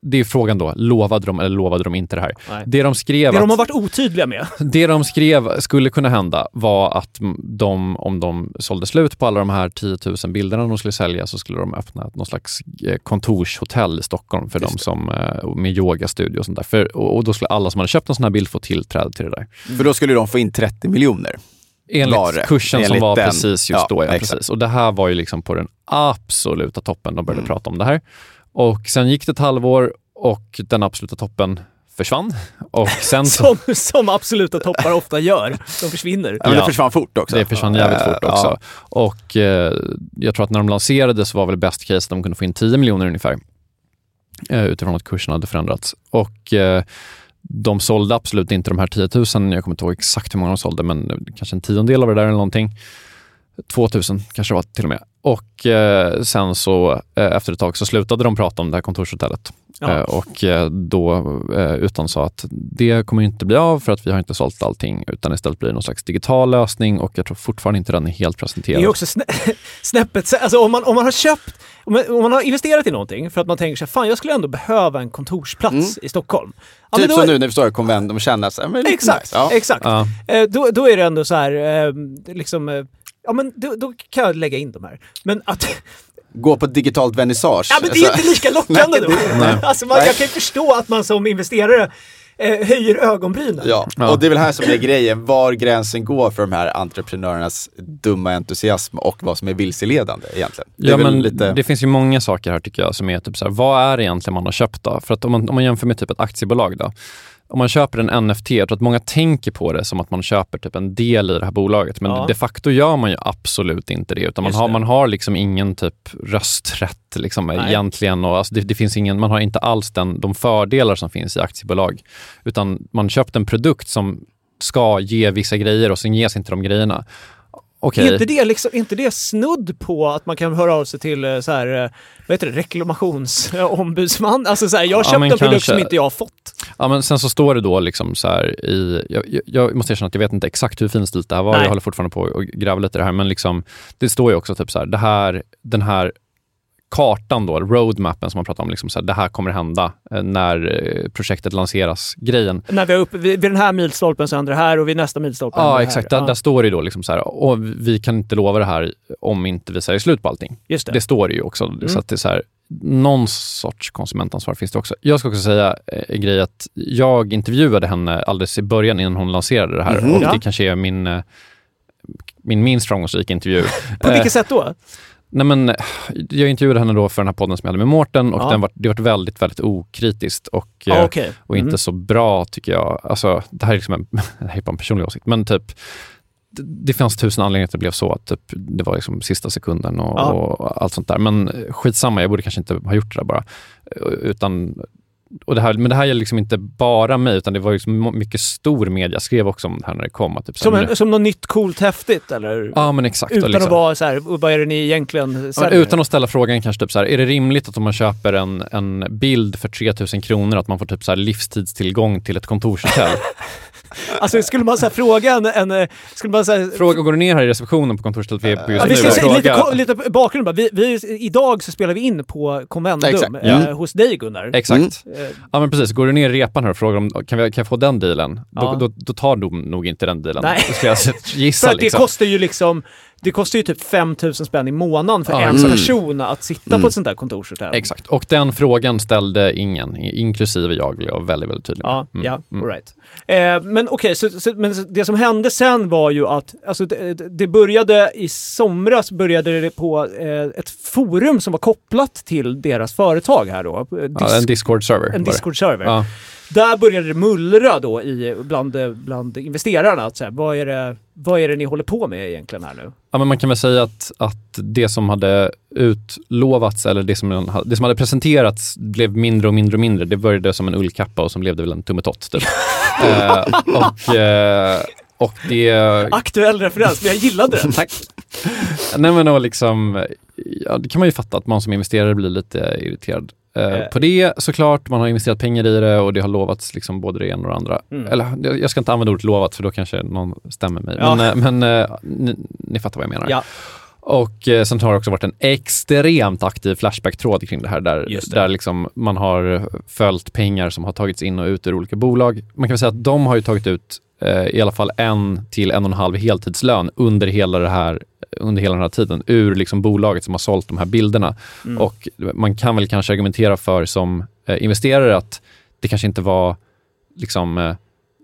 det är frågan då, lovade de eller lovade de inte det här? Nej. Det de skrev Det att, de har varit otydliga med. det de skrev skulle kunna hända var att de, om de sålde slut på alla de här 10 000 bilderna de skulle sälja så skulle de öppna någon slags eh, kontorshotell i Stockholm för Just de som, eh, med yogastudio och sånt där. För, och, och då skulle alla som hade köpt en sån här bild få tillträde till det där. För då skulle de få in 30 miljoner. Enligt Var det? kursen som Enligt var den. precis just Ja, då. Ja, exakt. precis. Och det här var ju liksom på den absoluta toppen de började Mm. prata om det här. Och sen gick det ett halvår och den absoluta toppen försvann. Och sen så, (laughs) Som, som absoluta toppar ofta gör. De försvinner. Ja, men det försvann fort också. det försvann jävligt Eh, fort också. ja. Och eh, jag tror att när de lanserades var väl best case att de kunde få in 10 miljoner ungefär. Eh, utifrån att kursen hade förändrats. Och eh, de sålde absolut inte de här 10 000. Jag kommer inte ihåg exakt hur många de sålde, men kanske en tiondel av det där eller någonting. 2000 kanske det var till och med. Och eh, sen så eh, efter ett tag så slutade de prata om det här kontorshotellet. Ja. Eh, och eh, då eh, utan sa att det kommer inte bli av för att vi har inte sålt allting utan istället blir det någon slags digital lösning och jag tror fortfarande inte den är helt Det presenterad. är också snä (laughs) snäppet, alltså om man, om man har köpt, om man, om man har investerat i någonting för att man tänker sig, fan jag skulle ändå behöva en kontorsplats Mm. i Stockholm. Ja, Typ då- som nu när vi står i konvent och känner sig, men Exakt, nice. Ja. exakt. Ja. Då, då är det ändå så här, liksom, ja men då, då kan jag lägga in de här. Men att, Gå på digitalt vernissage. ja men det är Alltså, inte lika (laughs) lockande Nej, då. (laughs) nej. Alltså man, Nej. jag kan ju förstå att man som investerare eh, höjer ögonbrynen. Ja. Ja. och det är väl här som är grejen, var gränsen går för de här entreprenörernas dumma entusiasm och vad som är vilseledande egentligen. Det Ja, men lite... det finns ju många saker här tycker jag som är typ så här, vad är det egentligen man har köpt då? För att om man, om man jämför med typ ett aktiebolag då. Om man köper en NFT, jag tror att många tänker på det som att man köper typ en del i det här bolaget. Men Ja. de facto gör man ju absolut inte det. Utan man Just har, det. man har liksom ingen typ rösträtt liksom Nej. egentligen. Och alltså det, det finns ingen, man har inte alls den, de fördelar som finns i aktiebolag. Utan man köpt en produkt som ska ge vissa grejer och sen ges inte de grejerna. Okej. Är inte, det liksom, är inte det snudd på att man kan höra av sig till eh, så här, eh, vad heter det, reklamationsombudsman? Alltså så här, jag har Ja, en produkt kanske. som inte jag har fått. Ja, men sen så står det då liksom så här i... Jag, jag, måste erkänna att jag vet inte exakt hur finstilt det här var. Nej. Jag håller fortfarande på att gräva lite i det här. Men liksom, det står ju också typ så här, det här, den här kartan då, roadmappen som man pratar om, liksom så här, det här kommer hända eh, när eh, projektet lanseras. Grejen. När vi är uppe vid, den här milstolpen så händer det här och vid nästa milstolpe Ja, det exakt. här. Där, där står det ju då liksom så här, och vi kan inte lova det här om inte vi säger slut på allting. Just det. Det står det ju också. Mm. Så att det är så här, någon sorts konsumentansvar finns det också. Jag ska också säga eh, en grej att jag intervjuade henne alldeles i början innan hon lanserade det här. Mhm. Och Ja. det kanske är min, eh, min minst framgångsrika intervju. (laughs) På Eh, vilket sätt då? Nej, men, jag intervjuade henne då för den här podden som jag hade med Mårten och Ja. den var, det var väldigt, väldigt okritiskt och, Ja, eh, okej. och inte Mm. så bra tycker jag. Alltså, det här är liksom en, (laughs) det här är bara en personlig åsikt, men typ det, fanns tusen anledningar till att det blev så. Att typ, det var liksom sista sekunden och, Ja. och allt sånt där. Men eh, skitsamma, jag borde kanske inte ha gjort det där bara. Eh, Utan, och det här, men det här gäller liksom inte bara mig, utan det var liksom mycket stor media skrev också om det här när det kom. Att typ, Som, en, som något nytt coolt häftigt eller? Ja, men exakt. Utan liksom, att vara så här, vad är det ni egentligen säljer? utan att ställa frågan kanske typ så här, är det rimligt att om man köper en, en bild för 3000 kronor att man får typ så här livstidstillgång till ett kontorshotell? (laughs) Alltså skulle man så här fråga en... en eh, skulle man så här, Fråga, går du ner här i receptionen på kontorshotellet vi är på just Ja, nu vi ska fråga? lite, lite bakgrund bara. Vi, vi, idag så spelar vi in på Convendum eh, Mm. hos dig Gunnar. Exakt. Eh, Ja men precis, går du ner i repan här och frågar om kan, vi, kan jag få den dealen? Ja. Då, då, då tar de nog inte den dealen. Nej. Det skulle jag (laughs) gissa. För att det liksom. kostar ju liksom, det kostar ju typ 5000 spänn i månaden för Ja, en exakt. person att sitta Mm. på ett sånt där kontorshotell. Exakt, och den frågan ställde ingen, inklusive jag, vill jag väldigt, väldigt tydlig. Ja, Mm. ja, Mm. all right. Eh, men okej, så, så, men det som hände sen var ju att, alltså det, det började i somras började det på eh, ett forum som var kopplat till deras företag här då. Eh, Ja, Dis- en Discord-server. en. Discord-server. Ja. Där började det mullra då i, bland, bland investerarna. Att så här, vad, är det, vad är det ni håller på med egentligen här nu? Ja, men man kan väl säga att, att det som hade utlovats eller det som, det som hade presenterats blev mindre och mindre och mindre. Det började som en ullkappa och som blev det väl en tummetott. Typ. (laughs) eh, och, eh, och det... Aktuell referens, men jag gillade den. (laughs) Tack. Nej men och liksom, ja, det kan man ju fatta att man som investerare blir lite irriterad. Eh, Eh. På det såklart, man har investerat pengar i det och det har lovats liksom både det ena och det andra. Mm. Eller jag, ska inte använda ordet lovat för då kanske någon stämmer mig. Ja. Men, eh, men eh, ni, ni fattar vad jag menar. Ja. Och eh, sen har det också varit en extremt aktiv Flashback-tråd kring det här där, det. där liksom man har följt pengar som har tagits in och ut ur olika bolag. Man kan väl säga att de har ju tagit ut eh, i alla fall en till en och en halv heltidslön under hela, det här, under hela den här tiden ur liksom bolaget som har sålt de här bilderna. Mm. Och man kan väl kanske argumentera för som eh, investerare att det kanske inte var liksom eh,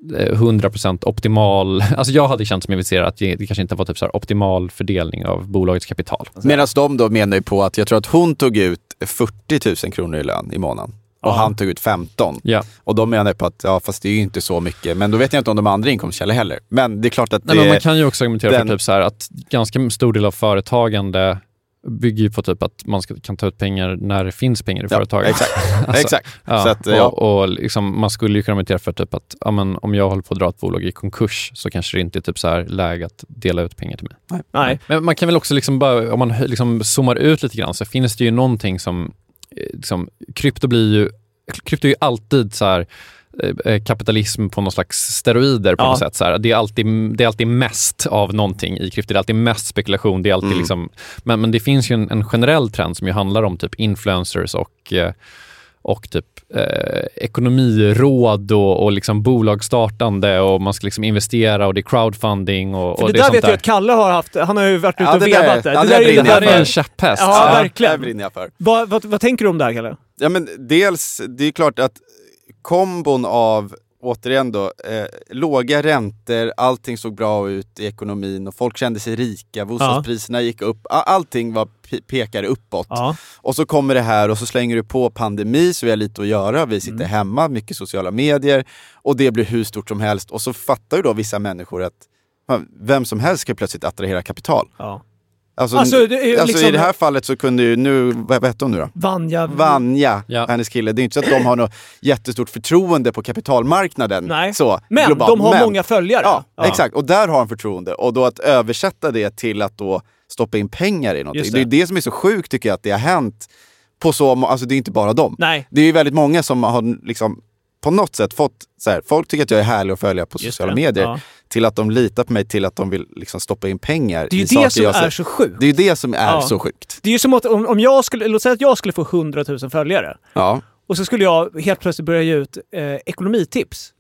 100% optimal, (laughs) alltså jag hade känt som investerare att det kanske inte var typ så optimal fördelning av bolagets kapital. Medan de då menar ju på att jag tror att hon tog ut 40 000 kronor i lön i månaden. Och Ja. han tog ut 15. Ja. Och de menar på att, ja fast det är ju inte så mycket. Men då vet jag inte om de andra inkomstkällor heller. Men det är klart att det... Nej, men man kan ju också argumentera den- för typ så här att ganska stor del av företagande bygger ju på typ att man ska, kan ta ut pengar när det finns pengar i ja, företaget. Exakt. (laughs) Alltså, exakt. Ja, Så att, och, ja. och liksom, man skulle ju kunna argumentera för typ att ja, men, om jag håller på att dra ett bolag i konkurs så kanske det inte är typ så här läge att dela ut pengar till mig. Nej. Men man kan väl också, liksom bara, om man liksom zoomar ut lite grann, så finns det ju någonting som... eh, Liksom, krypto blir ju... Krypto är ju alltid så här kapitalism på någon slags steroider på Ja. något sätt. Så här. Det, är alltid, det är alltid mest av någonting i krypto. Det är alltid mest spekulation. Det är alltid Mm. liksom, men, men det finns ju en, en generell trend som ju handlar om typ influencers och, eh, och typ eh, ekonomiråd och, och liksom bolagsstartande och man ska liksom investera och det är crowdfunding och, För och det är där vet jag att Kalle har haft, han har ju varit ute Ja, och det där- vevat där. ja, det det där är brinner ju Det jag där är en käpphäst. Ja, det verkligen. brinner jag för. Vad, vad, vad tänker du om det här Kalle? Ja men dels, det är klart att kombon av, återigen då, eh, låga räntor, allting såg bra ut i ekonomin och folk kände sig rika, bostadspriserna gick upp, allting var pe- pekade uppåt. Ja. Och så kommer det här och så slänger du på pandemi så vi har lite att göra, vi sitter Mm. hemma, mycket sociala medier och det blir hur stort som helst och så fattar ju då vissa människor att ja, vem som helst ska plötsligt attrahera kapital. ja. Alltså, Alltså, det är alltså liksom- i det här fallet så kunde ju nu, vad hette hon nu då? Vanja... Vanja, Ja. hennes kille. Det är inte så att de har något jättestort förtroende på kapitalmarknaden. Nej. Så, Men globalt. de har Men- många följare. Ja, exakt. Och där har han förtroende. Och då att översätta det till att då stoppa in pengar i någonting. Det. det. är det som är så sjukt tycker jag, att det har hänt på så Alltså det är inte bara dem. Nej. Det är ju väldigt många som har liksom på något sätt fått, så här, folk tycker att jag är härlig att följa på Just sociala det. medier. Ja. Till att de litar på mig, till att de vill liksom stoppa in pengar Det är ju det som är så sjukt. Det är ju det som är Ja. så sjukt. Det är ju som att om, om jag skulle, låt säga att jag skulle få 100 000 följare Ja. och så skulle jag helt plötsligt börja ge ut eh, ekonomitips.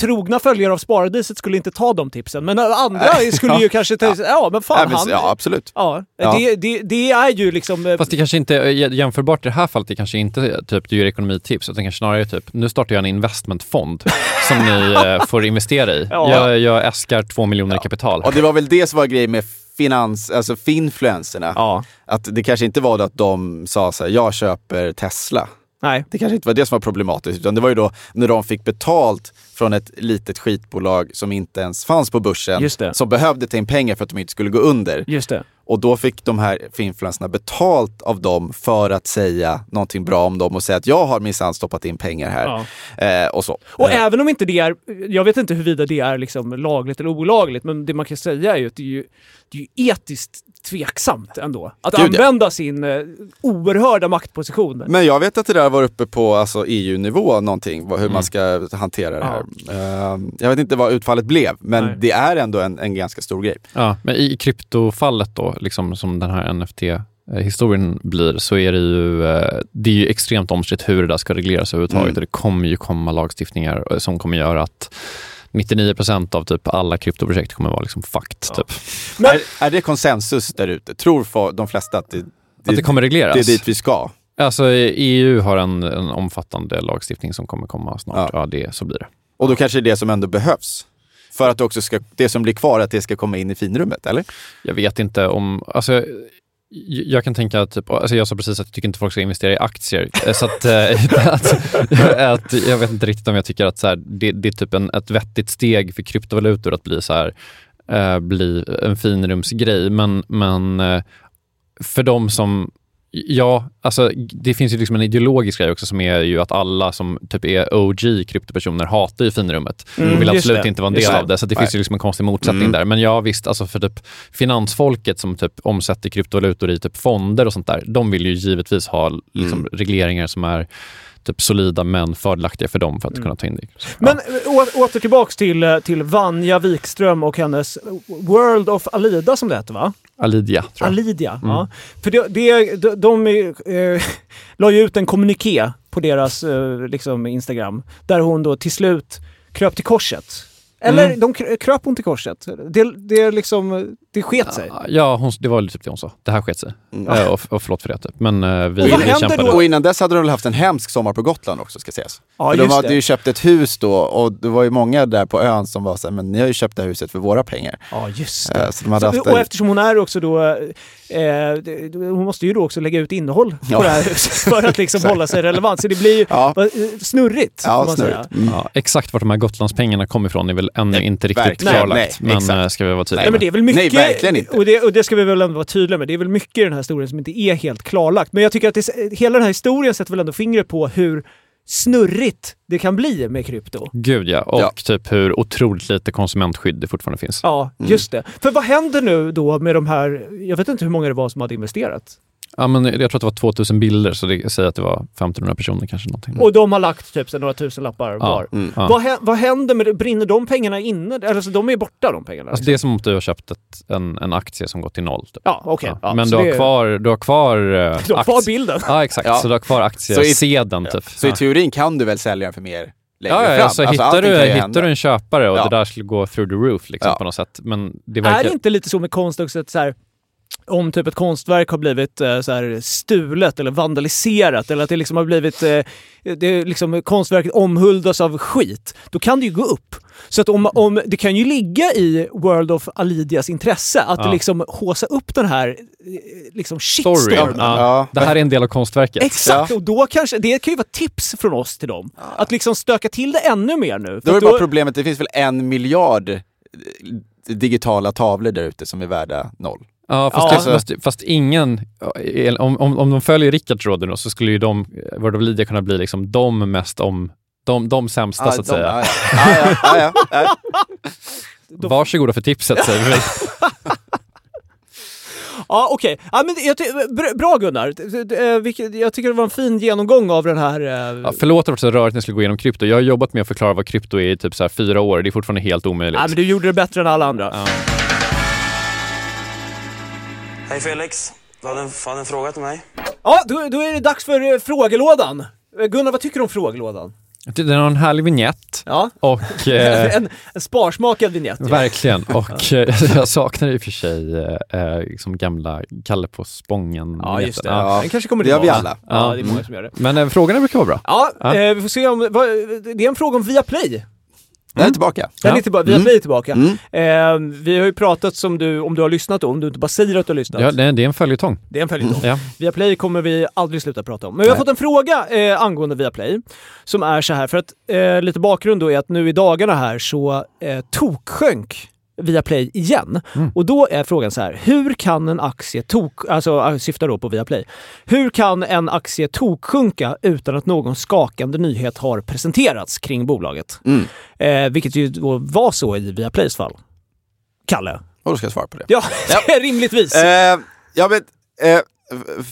Trogna följare av Sparadiset skulle inte ta de tipsen, men andra (laughs) skulle ju Ja. kanske ta ja men fan Ja, men- han... ja, absolut. Ja, Ja. Det, det, det är ju liksom... eh, Fast det kanske inte är jämförbart i det här fallet. Det kanske inte är typ du gör ekonomitips, utan kanske snarare typ nu startar jag en investmentfond (laughs) som ni eh, får investera i. Ja. Jag, jag äskar två miljoner i kapital. Och det var väl det som var grejen med finans, alltså finfluencerna. Ja. Att det kanske inte var då att de sa så här, jag köper Tesla. Nej. Det kanske inte var det som var problematiskt, utan det var ju då när de fick betalt från ett litet skitbolag som inte ens fanns på börsen, som behövde ta in pengar för att de inte skulle gå under. Just det. Och då fick de här influencerna betalt av dem för att säga någonting bra om dem och säga att jag har minsann stoppat in pengar här. Ja. Eh, och så. Och Eh, även om inte det är, jag vet inte huruvida det är liksom lagligt eller olagligt, men det man kan säga är ju att det är ju, det är ju etiskt tveksamt ändå. Att Gud, ja. använda sin eh, oerhörda maktposition. Men jag vet att det där var uppe på alltså, EU-nivå någonting, hur man ska hantera det här. Eh, jag vet inte vad utfallet blev, men Nej. det är ändå en, en ganska stor grej. Ja, men i kryptofallet då, liksom som den här NFT-historien blir, så är det ju, eh, det är ju extremt omstritt hur det där ska regleras överhuvudtaget. Mm. Och det kommer ju komma lagstiftningar eh, som kommer göra att 99% av typ alla kryptoprojekt kommer vara liksom fucked. Typ. Men- är, är det konsensus där ute? Tror få- de flesta att det, det, Att det kommer regleras. det är dit vi ska? Alltså EU har en, en omfattande lagstiftning som kommer komma snart. Ja. Ja, det, så blir det. Och då kanske det är det som ändå behövs. För att det också ska, det som blir kvar, att det ska komma in i finrummet, eller? Jag vet inte om... Alltså, jag- kan tänka, typ, alltså jag sa precis att jag tycker inte folk ska investera i aktier. Eh, så att, eh, (laughs) att, att, jag vet inte riktigt om jag tycker att så här, det, det är typ en, ett vettigt steg för kryptovalutor att bli så här, eh, bli en finrumsgrej. Men, men eh, för de som Ja, alltså det finns ju liksom en ideologisk grej också som är ju att alla som typ är OG kryptopersoner hatar ju finrummet Mm, och vill just absolut det. inte vara en Just del det. av det. Så det Nej. finns ju liksom en konstig motsättning Mm. där. Men ja visst, alltså för typ finansfolket som typ omsätter kryptovalutor i typ fonder och sånt där, de vill ju givetvis ha liksom Mm. regleringar som är typ solida men fördelaktiga för dem för att Mm. kunna ta in det. Så, Men ja. å, åter tillbaks till, eh, till Vanja Wikström och hennes World of Alida som det heter va? Alidia, tror jag. Alidia. Ja. För det, det, de, de eh, (laughs) la ju ut en kommuniké på deras eh, liksom Instagram där hon då till slut kröp till korset. Eller Mm. de krö- kröp hon till korset. Det, det, liksom, det sket sig. Ja, hon, det var typ det hon sa. Det här sket sig. Mm. Eh, och, och förlåt för det. Typ. Men eh, vi, Och vad vi kämpade. då? Och innan dess hade de väl haft en hemsk sommar på Gotland också ska sägas. Ja, för de hade det. ju köpt ett hus då och det var ju många där på ön som var så här, men ni har ju köpt det här huset för våra pengar. Ja, just det. Eh, Så de hade haft Så, och eftersom hon är också då, eh, hon måste ju då också lägga ut innehåll Ja. på det här huset för att liksom (laughs) hålla sig relevant. Så det blir ju Ja. eh, snurrigt, Ja, man snurrigt. säga. Mm. Ja, exakt vart de här Gotlandspengarna kom ifrån är väl ännu inte riktigt klarlagt. Nej, men exakt. eh, ska vi vara tydliga Nej, men det är väl mycket, Nej, verkligen inte. Och det, och det ska vi väl ändå vara tydliga med. Det är väl mycket i den här historien som inte är helt klarlagt. Men jag tycker att det, hela den här historien sätter väl ändå fingret på hur snurrigt det kan bli med krypto. Gud ja, och Ja. typ hur otroligt lite konsumentskydd det fortfarande finns. Ja, Mm. just det. För vad händer nu då med de här, jag vet inte hur många det var som hade investerat. Ja, men jag tror att det var 2000 bilder, så det, säger att det var 1500 personer kanske. Någonting. Och de har lagt typ så några tusen lappar var. Mm. Ja. Vad, vad händer med det? Brinner de pengarna inne? Eller så de är borta de pengarna? Alltså, det är som om du har köpt ett, en, en aktie som gått till noll. Typ. Ja, okej. Ja. Ja, men du har, det- kvar, du har kvar... eh, (laughs) Du har kvar aktie- bilden. Ja, exakt. Ja. Så du har kvar Så i- aktiesedeln. Typ. Så i teorin kan du väl sälja för mer längre Ja, ja, fram? alltså, hittar, allting du, hittar du en köpare och Ja. det där skulle gå through the roof liksom, Ja. på något sätt. Men det Är verkar... det inte lite så med konst också att så här, om typ ett konstverk har blivit eh, så här, stulet eller vandaliserat eller att det liksom har blivit, eh, det liksom, konstverket omhuldas av skit, då kan det ju gå upp. Så att om, om, det kan ju ligga i World of Alidias intresse att Ja. liksom håsa upp den här eh, liksom shitstormen. Ja. Ja. Det här är en del av konstverket. Exakt, Ja. och då kanske, det kan ju vara tips från oss till dem. Att liksom stöka till det ännu mer nu. Då är det bara problemet, det finns väl en miljard eh, digitala tavlor där ute som är värda noll. Ja, fast, Ja. Det, fast, fast ingen... Om, om, om de följer Rickards råd nu så skulle ju de, Word of Lydia kunna bli liksom de mest om... De, de sämsta så att de- säga. Ja, ja. (laughs) Ja, ja, ja, ja. Varsågoda för tipset säger vi. (laughs) Ja, okej. Ja, men jag ty- br- bra Gunnar. Eh, Jag tycker det var en fin genomgång av den här... eh, Ja, förlåt att det var så rörigt när jag skulle gå igenom krypto. Jag har jobbat med att förklara vad krypto är i typ så fyra år. Det är fortfarande helt omöjligt. Ja, men du gjorde det bättre än alla andra. Ja. Hej Felix, du hade en, hade en fråga till mig? Ja, då, då är det dags för eh, frågelådan. Eh, Gunnar, vad tycker du om frågelådan? Den har en härlig vignett Ja. och... (laughs) Eh, en, en sparsmakad vignett. ja. Verkligen. Och eh, (laughs) jag saknar i och för sig eh, eh, liksom gamla Kalle på Spången. Ja, just det. Ja. Den kanske kommer Det gör vi tillbaka. alla. Ja, Ja. det är många som gör det. Men eh, frågorna brukar vara bra. Ja, Ja. Eh, vi får se om... Vad, det är en fråga om Viaplay. Den är tillbaka. Ja. är tillbaka, Mm. är tillbaka. Mm. Eh, vi har ju pratat som du, om du har lyssnat då, om du inte bara säger att du har lyssnat. Ja, det, det är en följetong. Det är en följetong. Ja. Viaplay kommer vi aldrig sluta prata om. Men vi har Nej. fått en fråga eh, angående Viaplay som är så här, för att eh, lite bakgrund då är att nu i dagarna här så eh, toksjönk Viaplay igen. Mm. Och då är frågan så här, hur kan en aktie tok, alltså äh, syftar då på Viaplay, hur kan en aktie toksjunka utan att någon skakande nyhet har presenterats kring bolaget? Mm. Eh, vilket ju då var så i Viaplays fall. Kalle? Och då ska jag svara på det. Ja, (laughs) rimligtvis. Eh, ja, men, eh,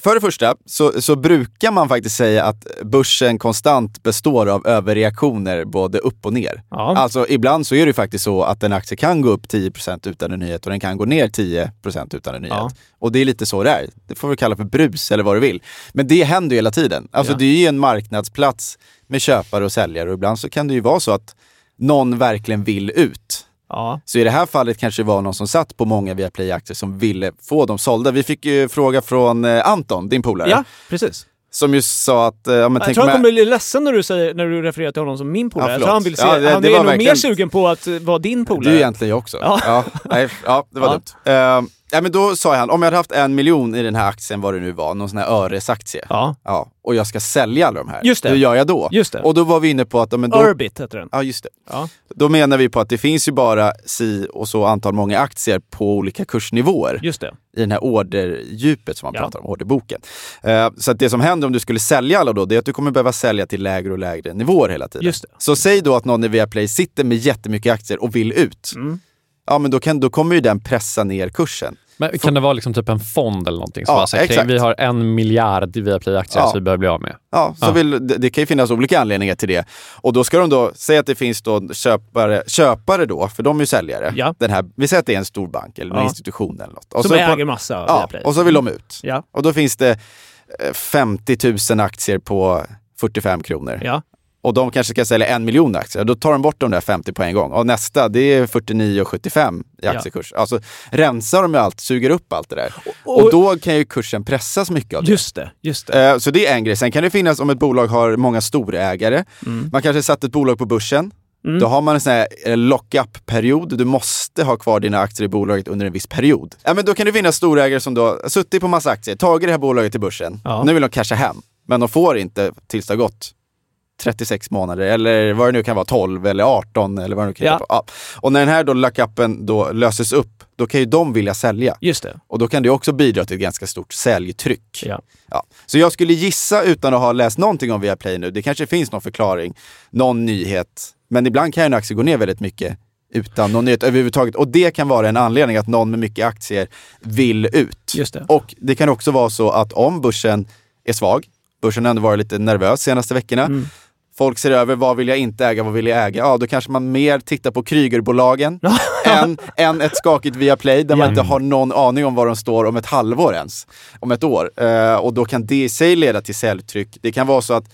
för det första så, så brukar man faktiskt säga att börsen konstant består av överreaktioner både upp och ner. ja. Alltså ibland så är det ju faktiskt så att en aktie kan gå upp 10% utan en nyhet och den kan gå ner 10% utan en nyhet. Ja. Och det är lite så det är. Det får vi kalla för brus eller vad du vill. Men det händer ju hela tiden. Alltså Ja. det är ju en marknadsplats med köpare och säljare och ibland så kan det ju vara så att någon verkligen vill ut. Ja. Så i det här fallet kanske det var någon som satt på många Viaplay-aktier som ville få dem sålda. Vi fick ju fråga från eh, Anton, din polare, ja, precis. som ju sa att... eh, Ja, men Jag tror han kommer bli ledsen när du, säger, när du refererar till honom som min polare. Ja, jag förlåt. tror han vill se, Ja, det- han det är nog mer verkligen- sugen på att vara din polare. Det är egentligen jag också. Ja. Ja. nej, ja det var Ja. dumt. Uh, ja, men då sa han, om jag hade haft en miljon i den här aktien, vad det nu var, någon sån här Öres-aktie. Ja, Ja, och jag ska sälja alla de här. Just det. Hur gör jag då? just det. Och då var vi inne på att... ja, Men då, Urbit heter den. Ja, just det. Ja. Då menar vi på att det finns ju bara si och så antal många aktier på olika kursnivåer Just det. i den här orderdjupet som man pratar om, orderboken. Eh, så att det som händer om du skulle sälja alla då, det är att du kommer behöva sälja till lägre och lägre nivåer hela tiden. Just det. Så säg då att någon i Viaplay sitter med jättemycket aktier och vill ut. Mm. Ja, men då, kan, då kommer ju den pressa ner kursen. Men kan det vara liksom typ en fond eller någonting? Som Ja, säger, exakt. vi har en miljard Viaplay-aktier Ja. som vi behöver bli av med. Ja, så Ja. Vill, det, det kan ju finnas olika anledningar till det. Och då ska de då, säga att det finns då köpare, köpare då, för de är ju säljare. Ja. Den här, vi säger att det är en stor bank eller en institution eller något. Och Som så äger massa ja, Viaplay. och så vill de ut. Ja, Och då finns det eh, 50 000 aktier på 45 kronor. ja. Och de kanske ska sälja en miljon aktier. Då tar de bort de där 50 på en gång. Och nästa, det är 49,75 i aktiekurs. Alltså rensar de ju allt, suger upp allt det där. Och, Och- då kan ju kursen pressas mycket av det. Just det. Just det. Eh, Så det är en grej. Sen kan det finnas om ett bolag har många storägare. Mm. Man kanske satt ett bolag på börsen. Mm. Då har man en sån här eh, lock-up-period. Du måste ha kvar dina aktier i bolaget under en viss period. Ja, men då kan det finnas storägare som då suttit på massa aktier, tagit det här bolaget till börsen. Ja. Nu vill de casha hem, men de får inte tills det har gått 36 månader eller vad det nu kan vara, 12 eller 18 eller vad det nu kan Ja. vara. Ja. Och när den här då lock-upen då löses upp, då kan ju de vilja sälja. Just det. Och då kan det också bidra till ett ganska stort säljtryck. Ja. Ja. Så jag skulle gissa, utan att ha läst någonting om Viaplay nu, det kanske finns någon förklaring, någon nyhet. Men ibland kan ju en aktie gå ner väldigt mycket utan någon nyhet överhuvudtaget. Och det kan vara en anledning att någon med mycket aktier vill ut. Just det. Och det kan också vara så att om börsen är svag, börsen har ändå varit lite nervös senaste veckorna, Mm. Folk ser över vad vill jag inte äga, vad vill jag äga? Ja, då kanske man mer tittar på Krygerbolagen (laughs) än, än ett skakigt Viaplay där man inte har någon aning om var de står om ett halvår ens. Om ett år. Eh, och då kan det i sig leda till säljtryck. Det kan vara så att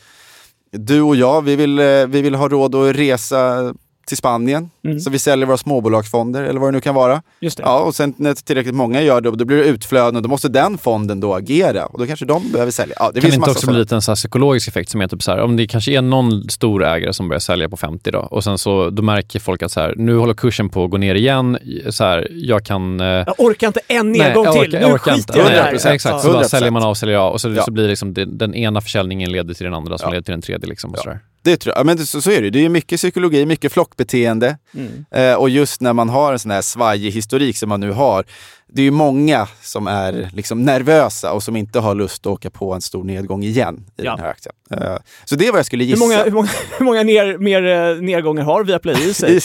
du och jag, vi vill, eh, vi vill ha råd att resa till Spanien. Mm. Så vi säljer våra småbolagsfonder eller vad det nu kan vara. Just det. Ja, och sen när tillräckligt många gör det, då blir det utflöden och då måste den fonden då agera. Och då kanske de behöver sälja. Ja, det Det kan finns inte också bli lite en så här psykologisk effekt som är typ så här, om det kanske är någon stor ägare som börjar sälja på 50 då och sen så då märker folk att så här, nu håller kursen på att gå ner igen. Så här, jag kan... eh, Jag orkar inte en Nej, nedgång jag till. orkar- nu jag orkar skiter inte. jag i det Nej, här. Exakt, så bara 100%. säljer man av, säljer av och så, Ja. så blir liksom det, den ena försäljningen leder till den andra som Ja. leder till den tredje. Liksom, och Ja. sådär. Det tror jag. Ja, Men det, så, så är det. Det är mycket psykologi, mycket flockbeteende. Mm. Eh, och just när man har en sån här svajig historik som man nu har. Det är ju många som är liksom nervösa och som inte har lust att åka på en stor nedgång igen i Ja. den här aktien. Eh, så det är vad jag skulle Hur gissa. många, hur många, hur många ner, mer, eh, nedgångar har Viaplay i sig? (laughs) I-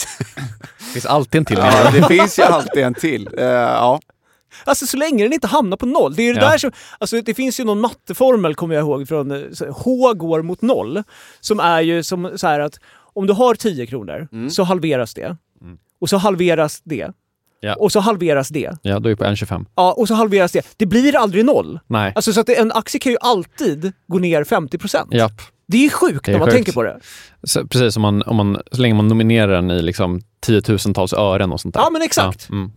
Det finns alltid en till. ja, det finns ju alltid en till. Eh, ja. Alltså så länge den inte hamnar på noll. Det är det Ja. där som, alltså det finns ju någon matteformel, kommer jag ihåg, från H går mot noll. Som är ju som så här att om du har 10 kronor Mm. så halveras det. Och så halveras det. Ja. Och så halveras det. Ja, då är vi på 1,25. Ja, och så halveras det. Det blir aldrig noll. Nej. Alltså så att en aktie kan ju alltid gå ner 50%. Japp. Det är sjukt Det är när man sjukt. tänker på det. Så, precis, om man, om man, så länge man nominerar den i liksom tiotusentals ören och sånt där. Ja, men exakt. Ja, mm.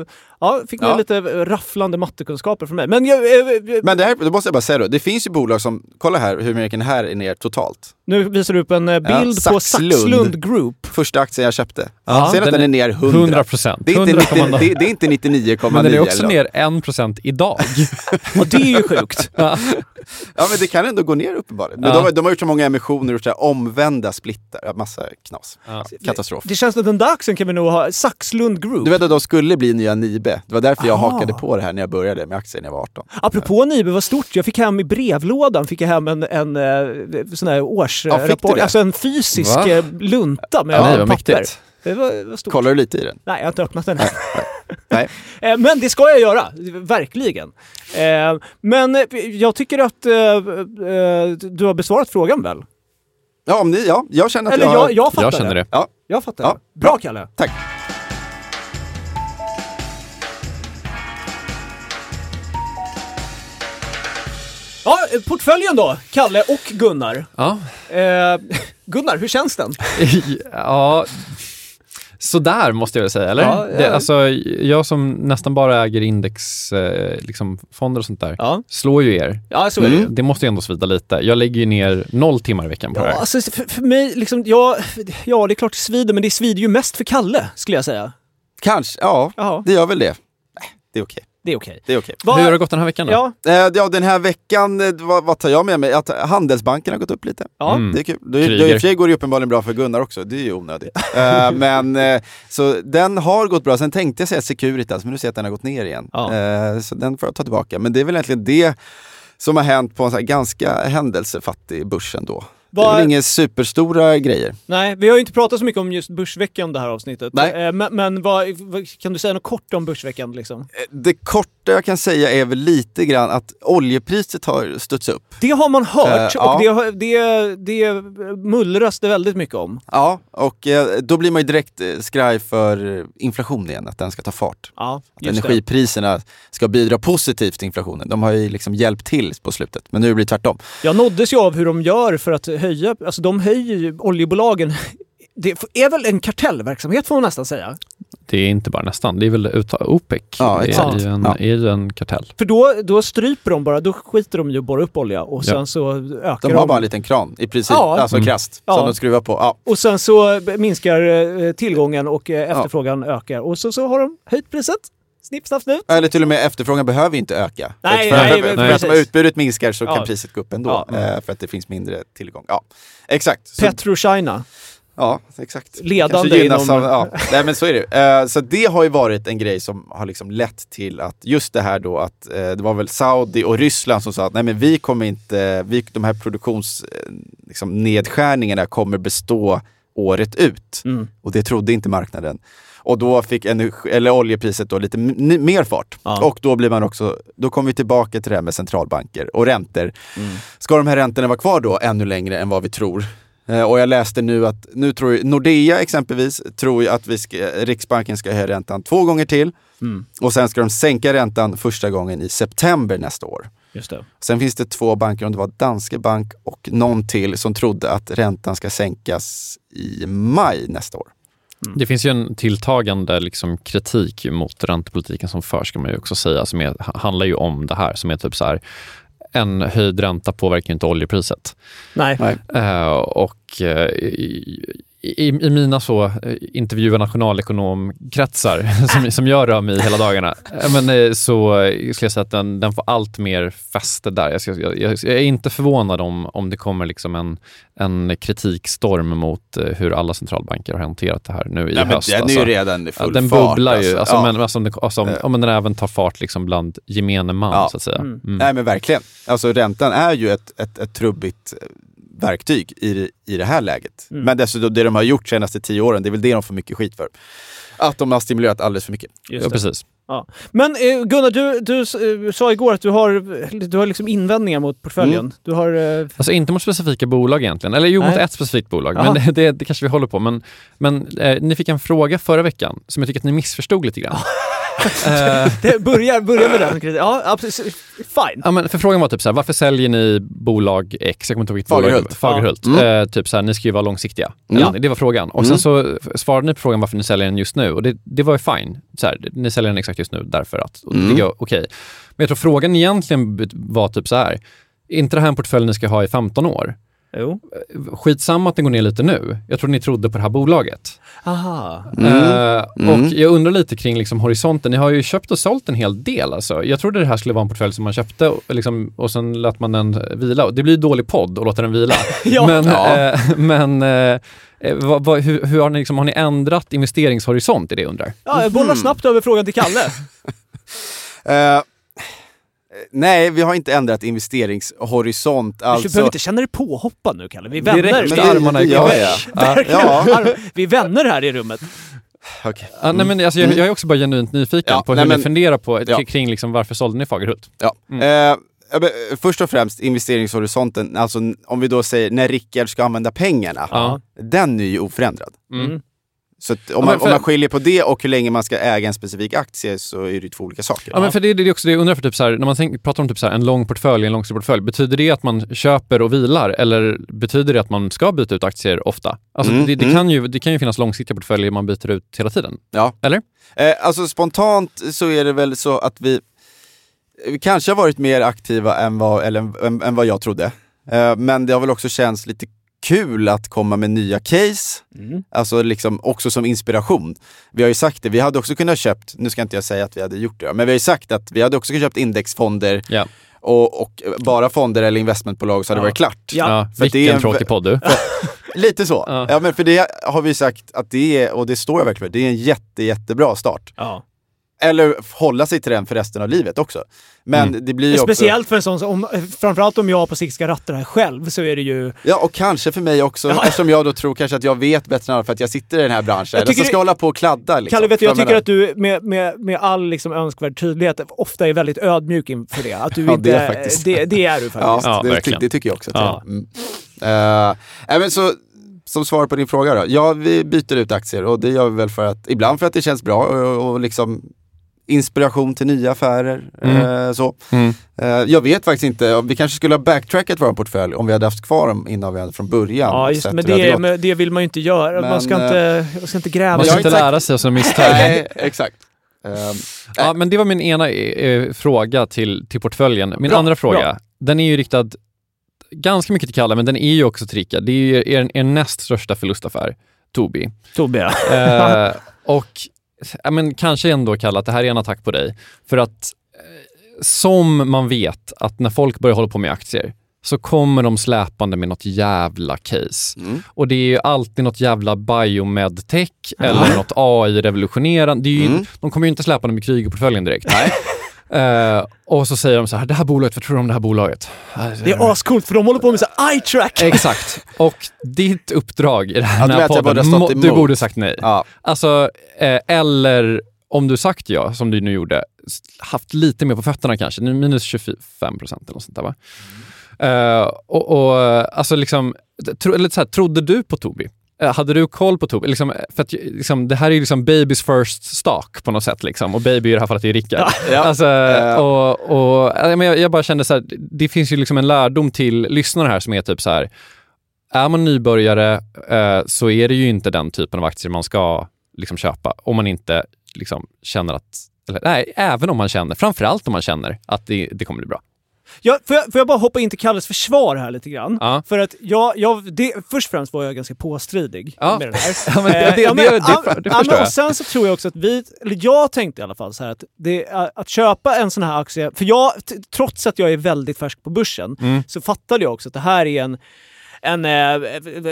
Eh, ja, fick med Ja. lite rafflande mattekunskaper från mig. Men jag, eh, Men det här, då måste jag bara säga då, det finns ju bolag som, kolla här hur mycket den här är ner totalt. nu visar du upp en eh, Ja, bild på Saxlund. Saxlund Group. Första aktien jag köpte. Ja, Ser att den den är ner 100? 100 procent. Det är inte, 90, det, det är inte 99,9 Men den är också ner 1 procent idag. (laughs) Och det är ju sjukt. ja. Men det kan ändå gå ner uppenbarligen. Men Ja. de, de har gjort så många emissioner och så här omvända splittar. Ja, Massa knas. Ja. Katastrof. Det känns som att den där aktien kan vi nog ha. Saxlund Group. Du vet att de skulle bli nya Nibe. Det var därför jag Aha. hakade på det här när jag började med aktier när jag var 18. Apropå Nibe, vad stort. Jag fick hem i brevlådan fick jag hem en, en, eh, sån här Ja, årsrapport. det? alltså en fysisk Va? eh, lunta med Ja, Nej, papper. mäktigt. Det var, var stort. Kollar du lite i den? Nej, jag har inte öppnat den. Nej. (laughs) Eh, Men det ska jag göra, verkligen. Men jag tycker att du har besvarat frågan väl? Ja, om ni, ja jag känner att Eller jag... jag, jag fattar Jag känner det. Ja, Jag fattar Ja, det. Bra Kalle! tack. Ja, portföljen då, Kalle och Gunnar. Ja. Eh, Gunnar, hur känns den? (laughs) ja, sådär måste jag väl säga, eller? Ja, ja. Det, alltså, jag som nästan bara äger indexfonder eh, liksom, och sånt där, Ja, slår ju er. ja så är det ju. Det måste ju ändå svida lite. Jag lägger ju ner noll timmar i veckan på det Ja, här. alltså, för, för mig, liksom, ja, ja, det är klart det svider, men det svider ju mest för Kalle, skulle jag säga. Kanske, ja. Jaha, Det gör väl det. Nej, det är okej. Det är okej. Det är okej. Hur har det gått den här veckan då? Ja, Eh, ja, den här veckan, eh, vad, vad tar jag med mig? Att Handelsbanken har gått upp lite. ja. Mm. Det är kul. Kryger. det, I och för sig går det uppenbarligen bra för Gunnar också, det är ju onödigt. Eh, (laughs) men eh, så den har gått bra. Sen tänkte jag säga Securitas, men nu ser jag att den har gått ner igen. Ja. Eh, så den får jag ta tillbaka. Men det är väl egentligen det som har hänt på en så här ganska händelsefattig börs ändå. Det är inga superstora grejer. Nej, vi har ju inte pratat så mycket om just Börsveckan det här avsnittet. Nej. Eh, Men, men vad, vad, kan du säga något kort om Börsveckan? Liksom? Eh, Det korta jag kan säga är väl lite grann att oljepriset har studsat upp. Det har man hört Eh, och ja. det, det, det mullras det väldigt mycket om. Ja, och eh, då blir man ju direkt eh, skraj för inflation igen, att den ska ta fart. Ja, Att just det. energipriserna ska bidra positivt till inflationen. De har ju liksom hjälpt till på slutet, men nu blir det tvärtom. Jag nåddes ju av hur de gör för att höja, alltså de höjer ju oljebolagen. (laughs) Det är väl en kartellverksamhet får man nästan säga. Det är inte bara nästan, det är väl utav OPEC. Ja, det exakt. är ju en, Ja. är ju en kartell. För då, då stryper de bara, då skiter de ju att borra upp olja och sen Ja. så ökar De har bara en liten kran i princip, Ja. alltså Mm. krasst, Ja. som de skruvar på. Ja. Och sen så minskar eh, tillgången och eh, efterfrågan ökar. Och så, så har de höjt priset. Snipp, snapp, snut. Eller till och med efterfrågan behöver inte öka. Nej, för, nej, för, att precis. utbudet minskar så Ja. kan priset gå upp ändå, Ja. eh, för att det finns mindre tillgång. Ja, exakt. Petro-China. Ja, exakt. Ledande inom- Av, ja. Nej men så är det eh, Så det har ju varit en grej som har liksom lett till att just det här då att eh, det var väl Saudi och Ryssland som sa att nej men vi kommer inte, vi, de här produktions eh, liksom, kommer bestå året ut. Mm. Och det trodde inte marknaden. Och då fick energi, eller oljepriset då lite mer fart. Ja. Och då blir man också, då kommer vi tillbaka till det här med centralbanker och räntor. Mm. Ska de här räntorna vara kvar då ännu längre än vad vi tror? Eh, och jag läste nu att, nu tror ju, Nordea exempelvis, tror ju att vi ska, Riksbanken ska höja räntan två gånger till. Mm. Och sen ska de sänka räntan första gången i september nästa år. Just det. Sen finns det två banker, om det var Danske Bank och någon till, som trodde att räntan ska sänkas i maj nästa år. Det finns ju en tilltagande liksom, kritik mot räntepolitiken som förs, ska man ju också säga, som är, handlar ju om det här, som är typ så här, en höjd ränta påverkar ju inte oljepriset. Nej. Nej. Eh, och eh, i, i, mina så eh, intervjuer nationalekonomkretsar (laughs) som, som jag rör mig i hela dagarna, eh, men, eh, så skulle jag säga att den, den får allt mer fäste där. Jag, ska, jag, jag, är inte förvånad om, om det kommer liksom en, en kritikstorm mot hur alla centralbanker har hanterat det här nu i Ja, men höst. den är alltså. ju redan i full den fart. bubblar ju, alltså, Ja. men, alltså, om den, alltså, om, om den även tar fart liksom bland gemene man, Ja. så att säga. Mm. Mm. Nej men verkligen. Alltså räntan är ju ett, ett, ett trubbigt verktyg i, i det här läget. Mm. Men dessutom det de har gjort senaste tio åren, det är väl det de får mycket skit för. Att de har stimulerat alldeles för mycket. Ja, precis. Ja. Men eh, Gunnar, du, du eh, sa igår att du har, du har liksom invändningar mot portföljen. Mm. Du har... Eh, Alltså inte mot specifika bolag egentligen, eller jo mot Nej. ett specifikt bolag, Jaha. men det, det, det kanske vi håller på. Men, men eh, ni fick en fråga förra veckan som jag tycker att ni missförstod lite grann. (laughs) (laughs) Det börjar, börjar med den kritiken. Ja, absolut. Fine. Ja, men för frågan var typ så här, varför säljer ni bolag X? Jag kommer inte ihåg vilket bolag. Fagerhult. Fagerhult. Mm. Eh, typ så här, ni ska ju vara långsiktiga. Ja, det var frågan. Och Mm. sen så svarade ni på frågan varför ni säljer den just nu. Och det, det var ju fine. Så här, ni säljer den exakt just nu därför att. Mm. det är okej. Men jag tror frågan egentligen var typ så här, är inte det här en portfölj ni ska ha i 15 år? Jo. Skitsamma att den går ner lite nu. Jag tror ni trodde på det här bolaget. Aha. Mm. Eh, Mm. Och jag undrar lite kring liksom horisonten. Ni har ju köpt och sålt en hel del. Alltså. Jag trodde det här skulle vara en portfölj som man köpte och, liksom, och sen lät man den vila. Det blir ju dålig podd att låta den vila. (laughs) Ja. Men, Ja. eh, eh, eh, hur, hur har, ni liksom, har ni ändrat investeringshorisont? är det undrar. Ja, jag bollar snabbt över frågan till Kalle. (laughs) Eh, nej, vi har inte ändrat investeringshorisont. Du Alltså, behöver inte känna dig påhoppad nu Kalle. Vi är vänner. Direkt det- armarna i. Ja. (laughs) Verkligen. Ja. Vi är vänner här i rummet. okej. Ja, nej, men alltså, jag, jag är också bara genuint nyfiken Ja, på hur nej, ni men- funderar på Ja. kring liksom, varför sålde ni Fagerhult? Ja. Mm. Eh, ja, eh, först och främst investeringshorisonten, alltså om vi då säger när Rickard ska använda pengarna, Ja. den är ju oförändrad. Mm. Så om, men man, för- om man skiljer på det och hur länge man ska äga en specifik aktie så är det två olika saker. Ja, men för det, det är också det jag undrar för typ så här, när man tänk, pratar om typ så här, en lång portfölj, en långsiktig portfölj, betyder det att man köper och vilar eller betyder det att man ska byta ut aktier ofta? Alltså Mm, det, det, mm. kan ju, det kan ju finnas långsiktiga portföljer man byter ut hela tiden. Ja. Eller? Eh, alltså spontant så är det väl så att vi, vi kanske har varit mer aktiva än vad, eller, än, än vad jag trodde. Eh, men det har väl också känts lite kul att komma med nya case, Mm. alltså liksom också som inspiration. Vi har ju sagt det, vi hade också kunnat köpt, nu ska inte jag säga att vi hade gjort det, men vi har ju sagt att vi hade också kunnat köpt indexfonder Ja. och, och bara fonder eller investmentbolag så hade det Ja. varit klart. Ja. Ja, för att det är vilken en- tråkig podd du. (laughs) Lite så. Ja. Ja. men för det har vi sagt att det är, och det står jag verkligen för, det är en jätte, jättebra start. Ja. Eller hålla sig till den för resten av livet också. Men Mm. det blir ju också... Speciellt för en sån som, om, framförallt om jag på sikt ska ratta det här själv så är det ju... Ja, och kanske för mig också, Ja. eftersom jag då tror kanske att jag vet bättre än alla för att jag sitter i den här branschen. Jag Eller tycker så ska det- jag hålla på och kladda. Liksom. Kalle, vet du, jag tycker menar- att du med, med, med all liksom önskvärd tydlighet ofta är väldigt ödmjuk inför det. Att du (laughs) Ja, inte, det är faktiskt. Det, det är du faktiskt. Ja, Ja, det, ty- verkligen. det tycker jag också. att Ja. jag. Mm. Nej, men så, som svar på din fråga då. Ja, vi byter ut aktier och det gör vi väl för att, ibland för att det känns bra och, och liksom inspiration till nya affärer. Mm. eh, så. Mm. Eh, jag vet faktiskt inte, vi kanske skulle ha backtrackat vår portfölj om vi hade haft kvar dem innan vi hade från början. Ja, just, men det, men det vill man ju inte göra. man, Men, ska inte, man ska inte gräva Man ska inte lära sig av sina misstag. Nej, exakt. Ehm, Ja, men det var min ena eh, fråga till, till portföljen. Min Bra, andra fråga, bra. den är ju riktad ganska mycket till Kalle, men den är ju också till Rickard. Det är ju er, er näst största förlustaffär, Tobii. Tobbe, ja. Eh, (laughs) och ja, men kanske ändå Kalle, att det här är en attack på dig. För att eh, som man vet att när folk börjar hålla på med aktier så kommer de släpande med något jävla case. mm. Och det är ju alltid något jävla biomedtech eller något AI-revolutionerande. Mm. De kommer ju inte släpande med krig i portföljen direkt. Nej. (laughs) Eh, och så säger de så här, det här bolaget, vad tror du om det här bolaget? Det är ascoolt för de håller på med så här eye track. Exakt. Och ditt uppdrag i den Ja, här borde podden, stått du borde sagt nej. Ja. Alltså, eh, eller om du sagt ja, som du nu gjorde, haft lite mer på fötterna kanske, nu minus 25 procent eller något sånt där va? Eh, och, och alltså liksom, tro, eller så här, trodde du på Tobi? Eh, Hade du koll på Tobi? Liksom, för att, liksom, det här är ju liksom babys first stock på något sätt. Liksom. Och baby i det här fallet är Rickard. Ja. Alltså, Eh. och, och, eh, men jag, jag bara kände så här, det finns ju liksom en lärdom till lyssnarna här som är typ så här, är man nybörjare eh, så är det ju inte den typen av aktier man ska liksom, köpa om man inte liksom, känner att, eller nej, även om man känner, framförallt om man känner att det, det kommer bli bra. Ja, får, jag, får jag bara hoppa in till Kalles försvar här lite grann? Ja. För att jag, jag det, först och främst var jag ganska påstridig Ja. med det där. (laughs) Ja, men det- Eh, det- ja, men- det- det- det förstår men jag. Och sen så tror jag också att vi, eller jag tänkte i alla fall så här att, det, att köpa en sån här aktie, för jag, trots att jag är väldigt färsk på börsen, Mm. så fattade jag också att det här är en en eh,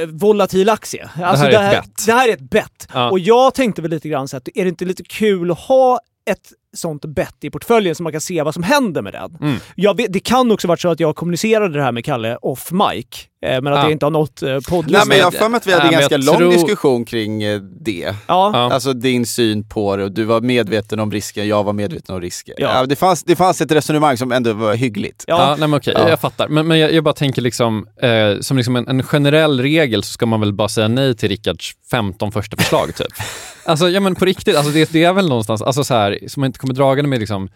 volatil aktie. Alltså, här är ett bett. Det här är ett bett. Ja. Och jag tänkte väl lite grann så att är det inte lite kul att ha ett sånt bett i portföljen så man kan se vad som händer med den. Mm. Jag vet, det kan också varit så att jag kommunicerade det här med Kalle off mic, eh, men att Ja. det inte har nått eh, Nej, poddlyssnare. men jag har för mig att vi hade Nej, en ganska lång tror- diskussion kring eh, det. Ja. Ja. Alltså din syn på det och du var medveten om risken, jag var medveten om risken. Ja. Ja. det, fanns, det fanns ett resonemang som ändå var hyggligt. Ja, Ja. nej, men okej, Ja. jag fattar. Men, men jag, jag bara tänker liksom, eh, som liksom en, en generell regel så ska man väl bara säga nej till Rickards 15 första förslag typ. (laughs) Alltså, ja men på riktigt, alltså, det, det är väl någonstans, alltså så här, som man inte kommer dragande med liksom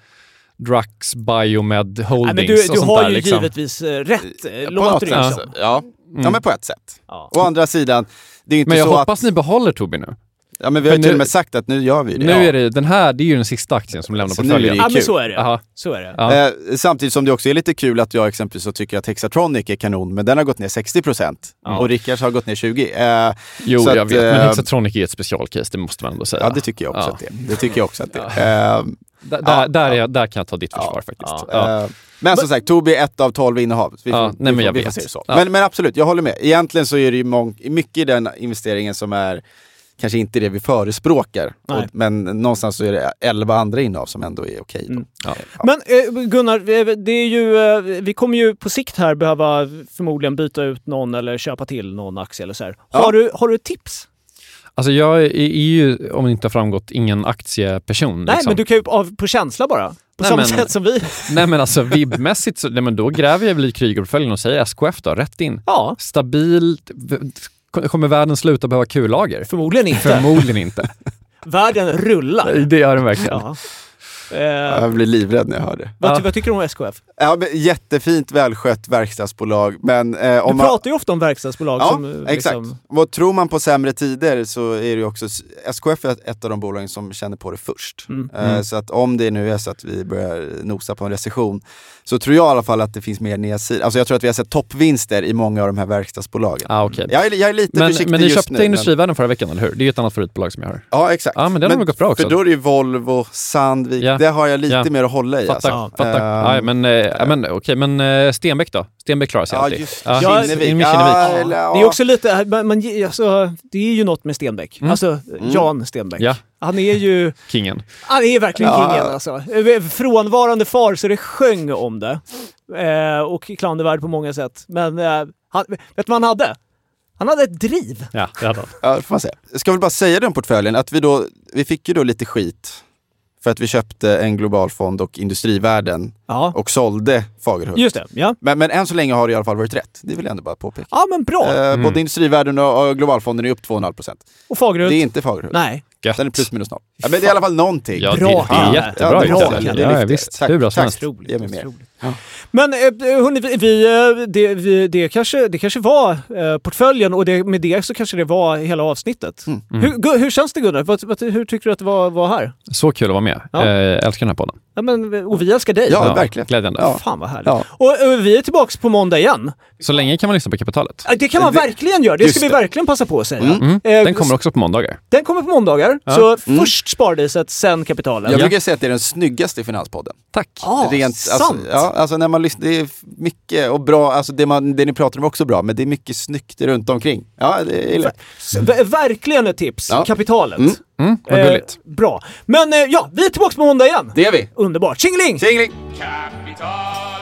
Drux, Biomed, Holdings Nej, men du, och du sånt har där ju liksom. givetvis eh, rätt, eh, På låter något det ju så. som. Ja. ja, men på ett sätt. Ja. Å andra sidan, det är inte Men jag så hoppas att... ni behåller Tobii nu. Ja, men vi har ju för till nu- och med sagt att nu gör vi det. Nu Ja. är det, den här, det är ju den sista aktien som lämnar Så nu är det portföljen. ju Ja, men så är det. Aha. Så är det. Ja. Eh, samtidigt som det också är lite kul att jag exempelvis så tycker att Hexatronic är kanon, men den har gått ner 60% och Rickards har gått ner 20%. Eh, Jo, så jag att, vet, men eh, Hexatronic är ett specialcase, det måste man ändå säga. Ja, det tycker jag också Ja. att det är. Det tycker jag också att det är. Eh, Där, där, Ja, där, ja. är, där kan jag ta ditt försvar faktiskt. Ja. Ja. Eh, Men som sagt, Tobii är ett av 12 innehav. Vi får, Ja, nej, vi men får, jag vi får vet. se det så. Ja. Men, men absolut, jag håller med. Egentligen så är det ju mycket i den investeringen som är kanske inte det vi förespråkar. Och, men någonstans så är det 11 andra innehav som ändå är okej. då. Mm. Ja. Men eh, Gunnar, eh, det är ju, eh, vi kommer ju på sikt här behöva förmodligen byta ut någon eller köpa till någon aktie eller så här. Ja. Har, du, har du ett tips? Alltså jag är, ju, om det inte har framgått, ingen aktieperson. Nej, liksom. men du kan ju av, på känsla bara. På Nej, samma men- sätt som vi. (laughs) Nej men alltså vibbmässigt, så, nej, men då gräver jag väl i Krygerportföljen och säger SKF då, rätt in. Ja, Stabilt, kommer världen sluta behöva kullager? förmodligen inte. Förmodligen inte. (laughs) Världen rullar. det gör den verkligen. Ja. Eh, Jag blir livrädd när jag hör det. vad, Ja. vad tycker du om SKF? Ja, men jättefint välskött verkstadsbolag, men eh, Du om man... pratar ju ofta om verkstadsbolag Ja, som... eh, exakt. Liksom, Och tror man på sämre tider så är det ju också, SKF är ett av de bolagen som känner på det först. Mm. Eh, Så att om det nu är så att vi börjar nosa på en recession så tror jag i alla fall att det finns mer nedsida. Alltså jag tror att vi har sett toppvinster i många av de här verkstadsbolagen. Ah, okej. Jag, är, jag är lite Men, försiktig men ni just köpte nu. Industrivärden förra veckan, eller hur? Det är ju ett annat favoritbolag som jag har. Ja, exakt. Ja, men den har nog gått bra också. För då är det ju Volvo, Sandvik, Ja. Det har jag lite Ja. mer att hålla i. Fattar, Alltså. fattar. Ja, men, eh, ja, men, okej, men eh, Stenbeck då? Stenbeck klarar sig Ja, alltid. just Ja, Kinnevik. Kinnevik. Det är också lite, man, man, alltså, det är ju något med Stenbeck. Mm. Alltså Jan Stenbeck. Ja. Han är ju, Kingen. han är verkligen Ja. kingen alltså. Frånvarande far så det sjöng om det. Eh, och klandervärd på många sätt. Men eh, han, vet du vad han hade? Han hade ett driv. Ja, det hade han. Ja, får man säga. Jag ska väl bara säga om portföljen, att vi då, vi fick ju då lite skit för att vi köpte en global fond och industrivärden Ja, och sålde Fagerhult. just det. Ja, Men, men än så länge har det i alla fall varit rätt. Det vill jag ändå bara påpeka. ja men bra. Eh, Mm. Både industrivärden och, och globalfonden är upp 2,5 procent. och Fagerhult? Det är inte Fagerhult. Nej. Gött. Den är plus minus noll. Ja, men det är i alla fall någonting. Ja, Bra, det, det är jättebra Ja, Det ja, är visst. Tack, Hur bra som tack. helst. Otroligt, Ge mig mer. Men eh, hörni, vi, eh, det, vi, det, kanske, det kanske var eh, portföljen och det, med det så kanske det var hela avsnittet. Mm. Hur, hur känns det Gunnar? Vad, vad, hur tycker du att det var, var här? Så kul att vara med. Ja. Eh, älskar den här podden. Ja, men, och vi älskar dig. Ja, verkligen. Glädjande. Ja. Fan vad härligt. Ja. Och, eh, vi är tillbaka på måndag igen. Så länge kan man lyssna på kapitalet. Ja, Det kan man Det- verkligen göra. Det ska vi verkligen passa på att säga. Mm. Eh, Den kommer också på måndagar. den kommer på måndagar. Ja. Så först Spardiset, sen Kapitalet. Jag brukar säga att det är den snyggaste finanspodden. Tack. Ah, Rent, sant. alltså, ja, alltså när man lyssnar, det är mycket och bra, alltså det, man, det ni pratar om är också bra, men det är mycket snyggt runt omkring. Ja, det är ver- verkligen ett tips. Ja. Kapitalet. Mm. Mm, vad Eh, gulligt. bra. Men eh, ja, vi är tillbaka på måndag igen. Det är vi! Underbart. Tjingeling! Tjingeling! Kapital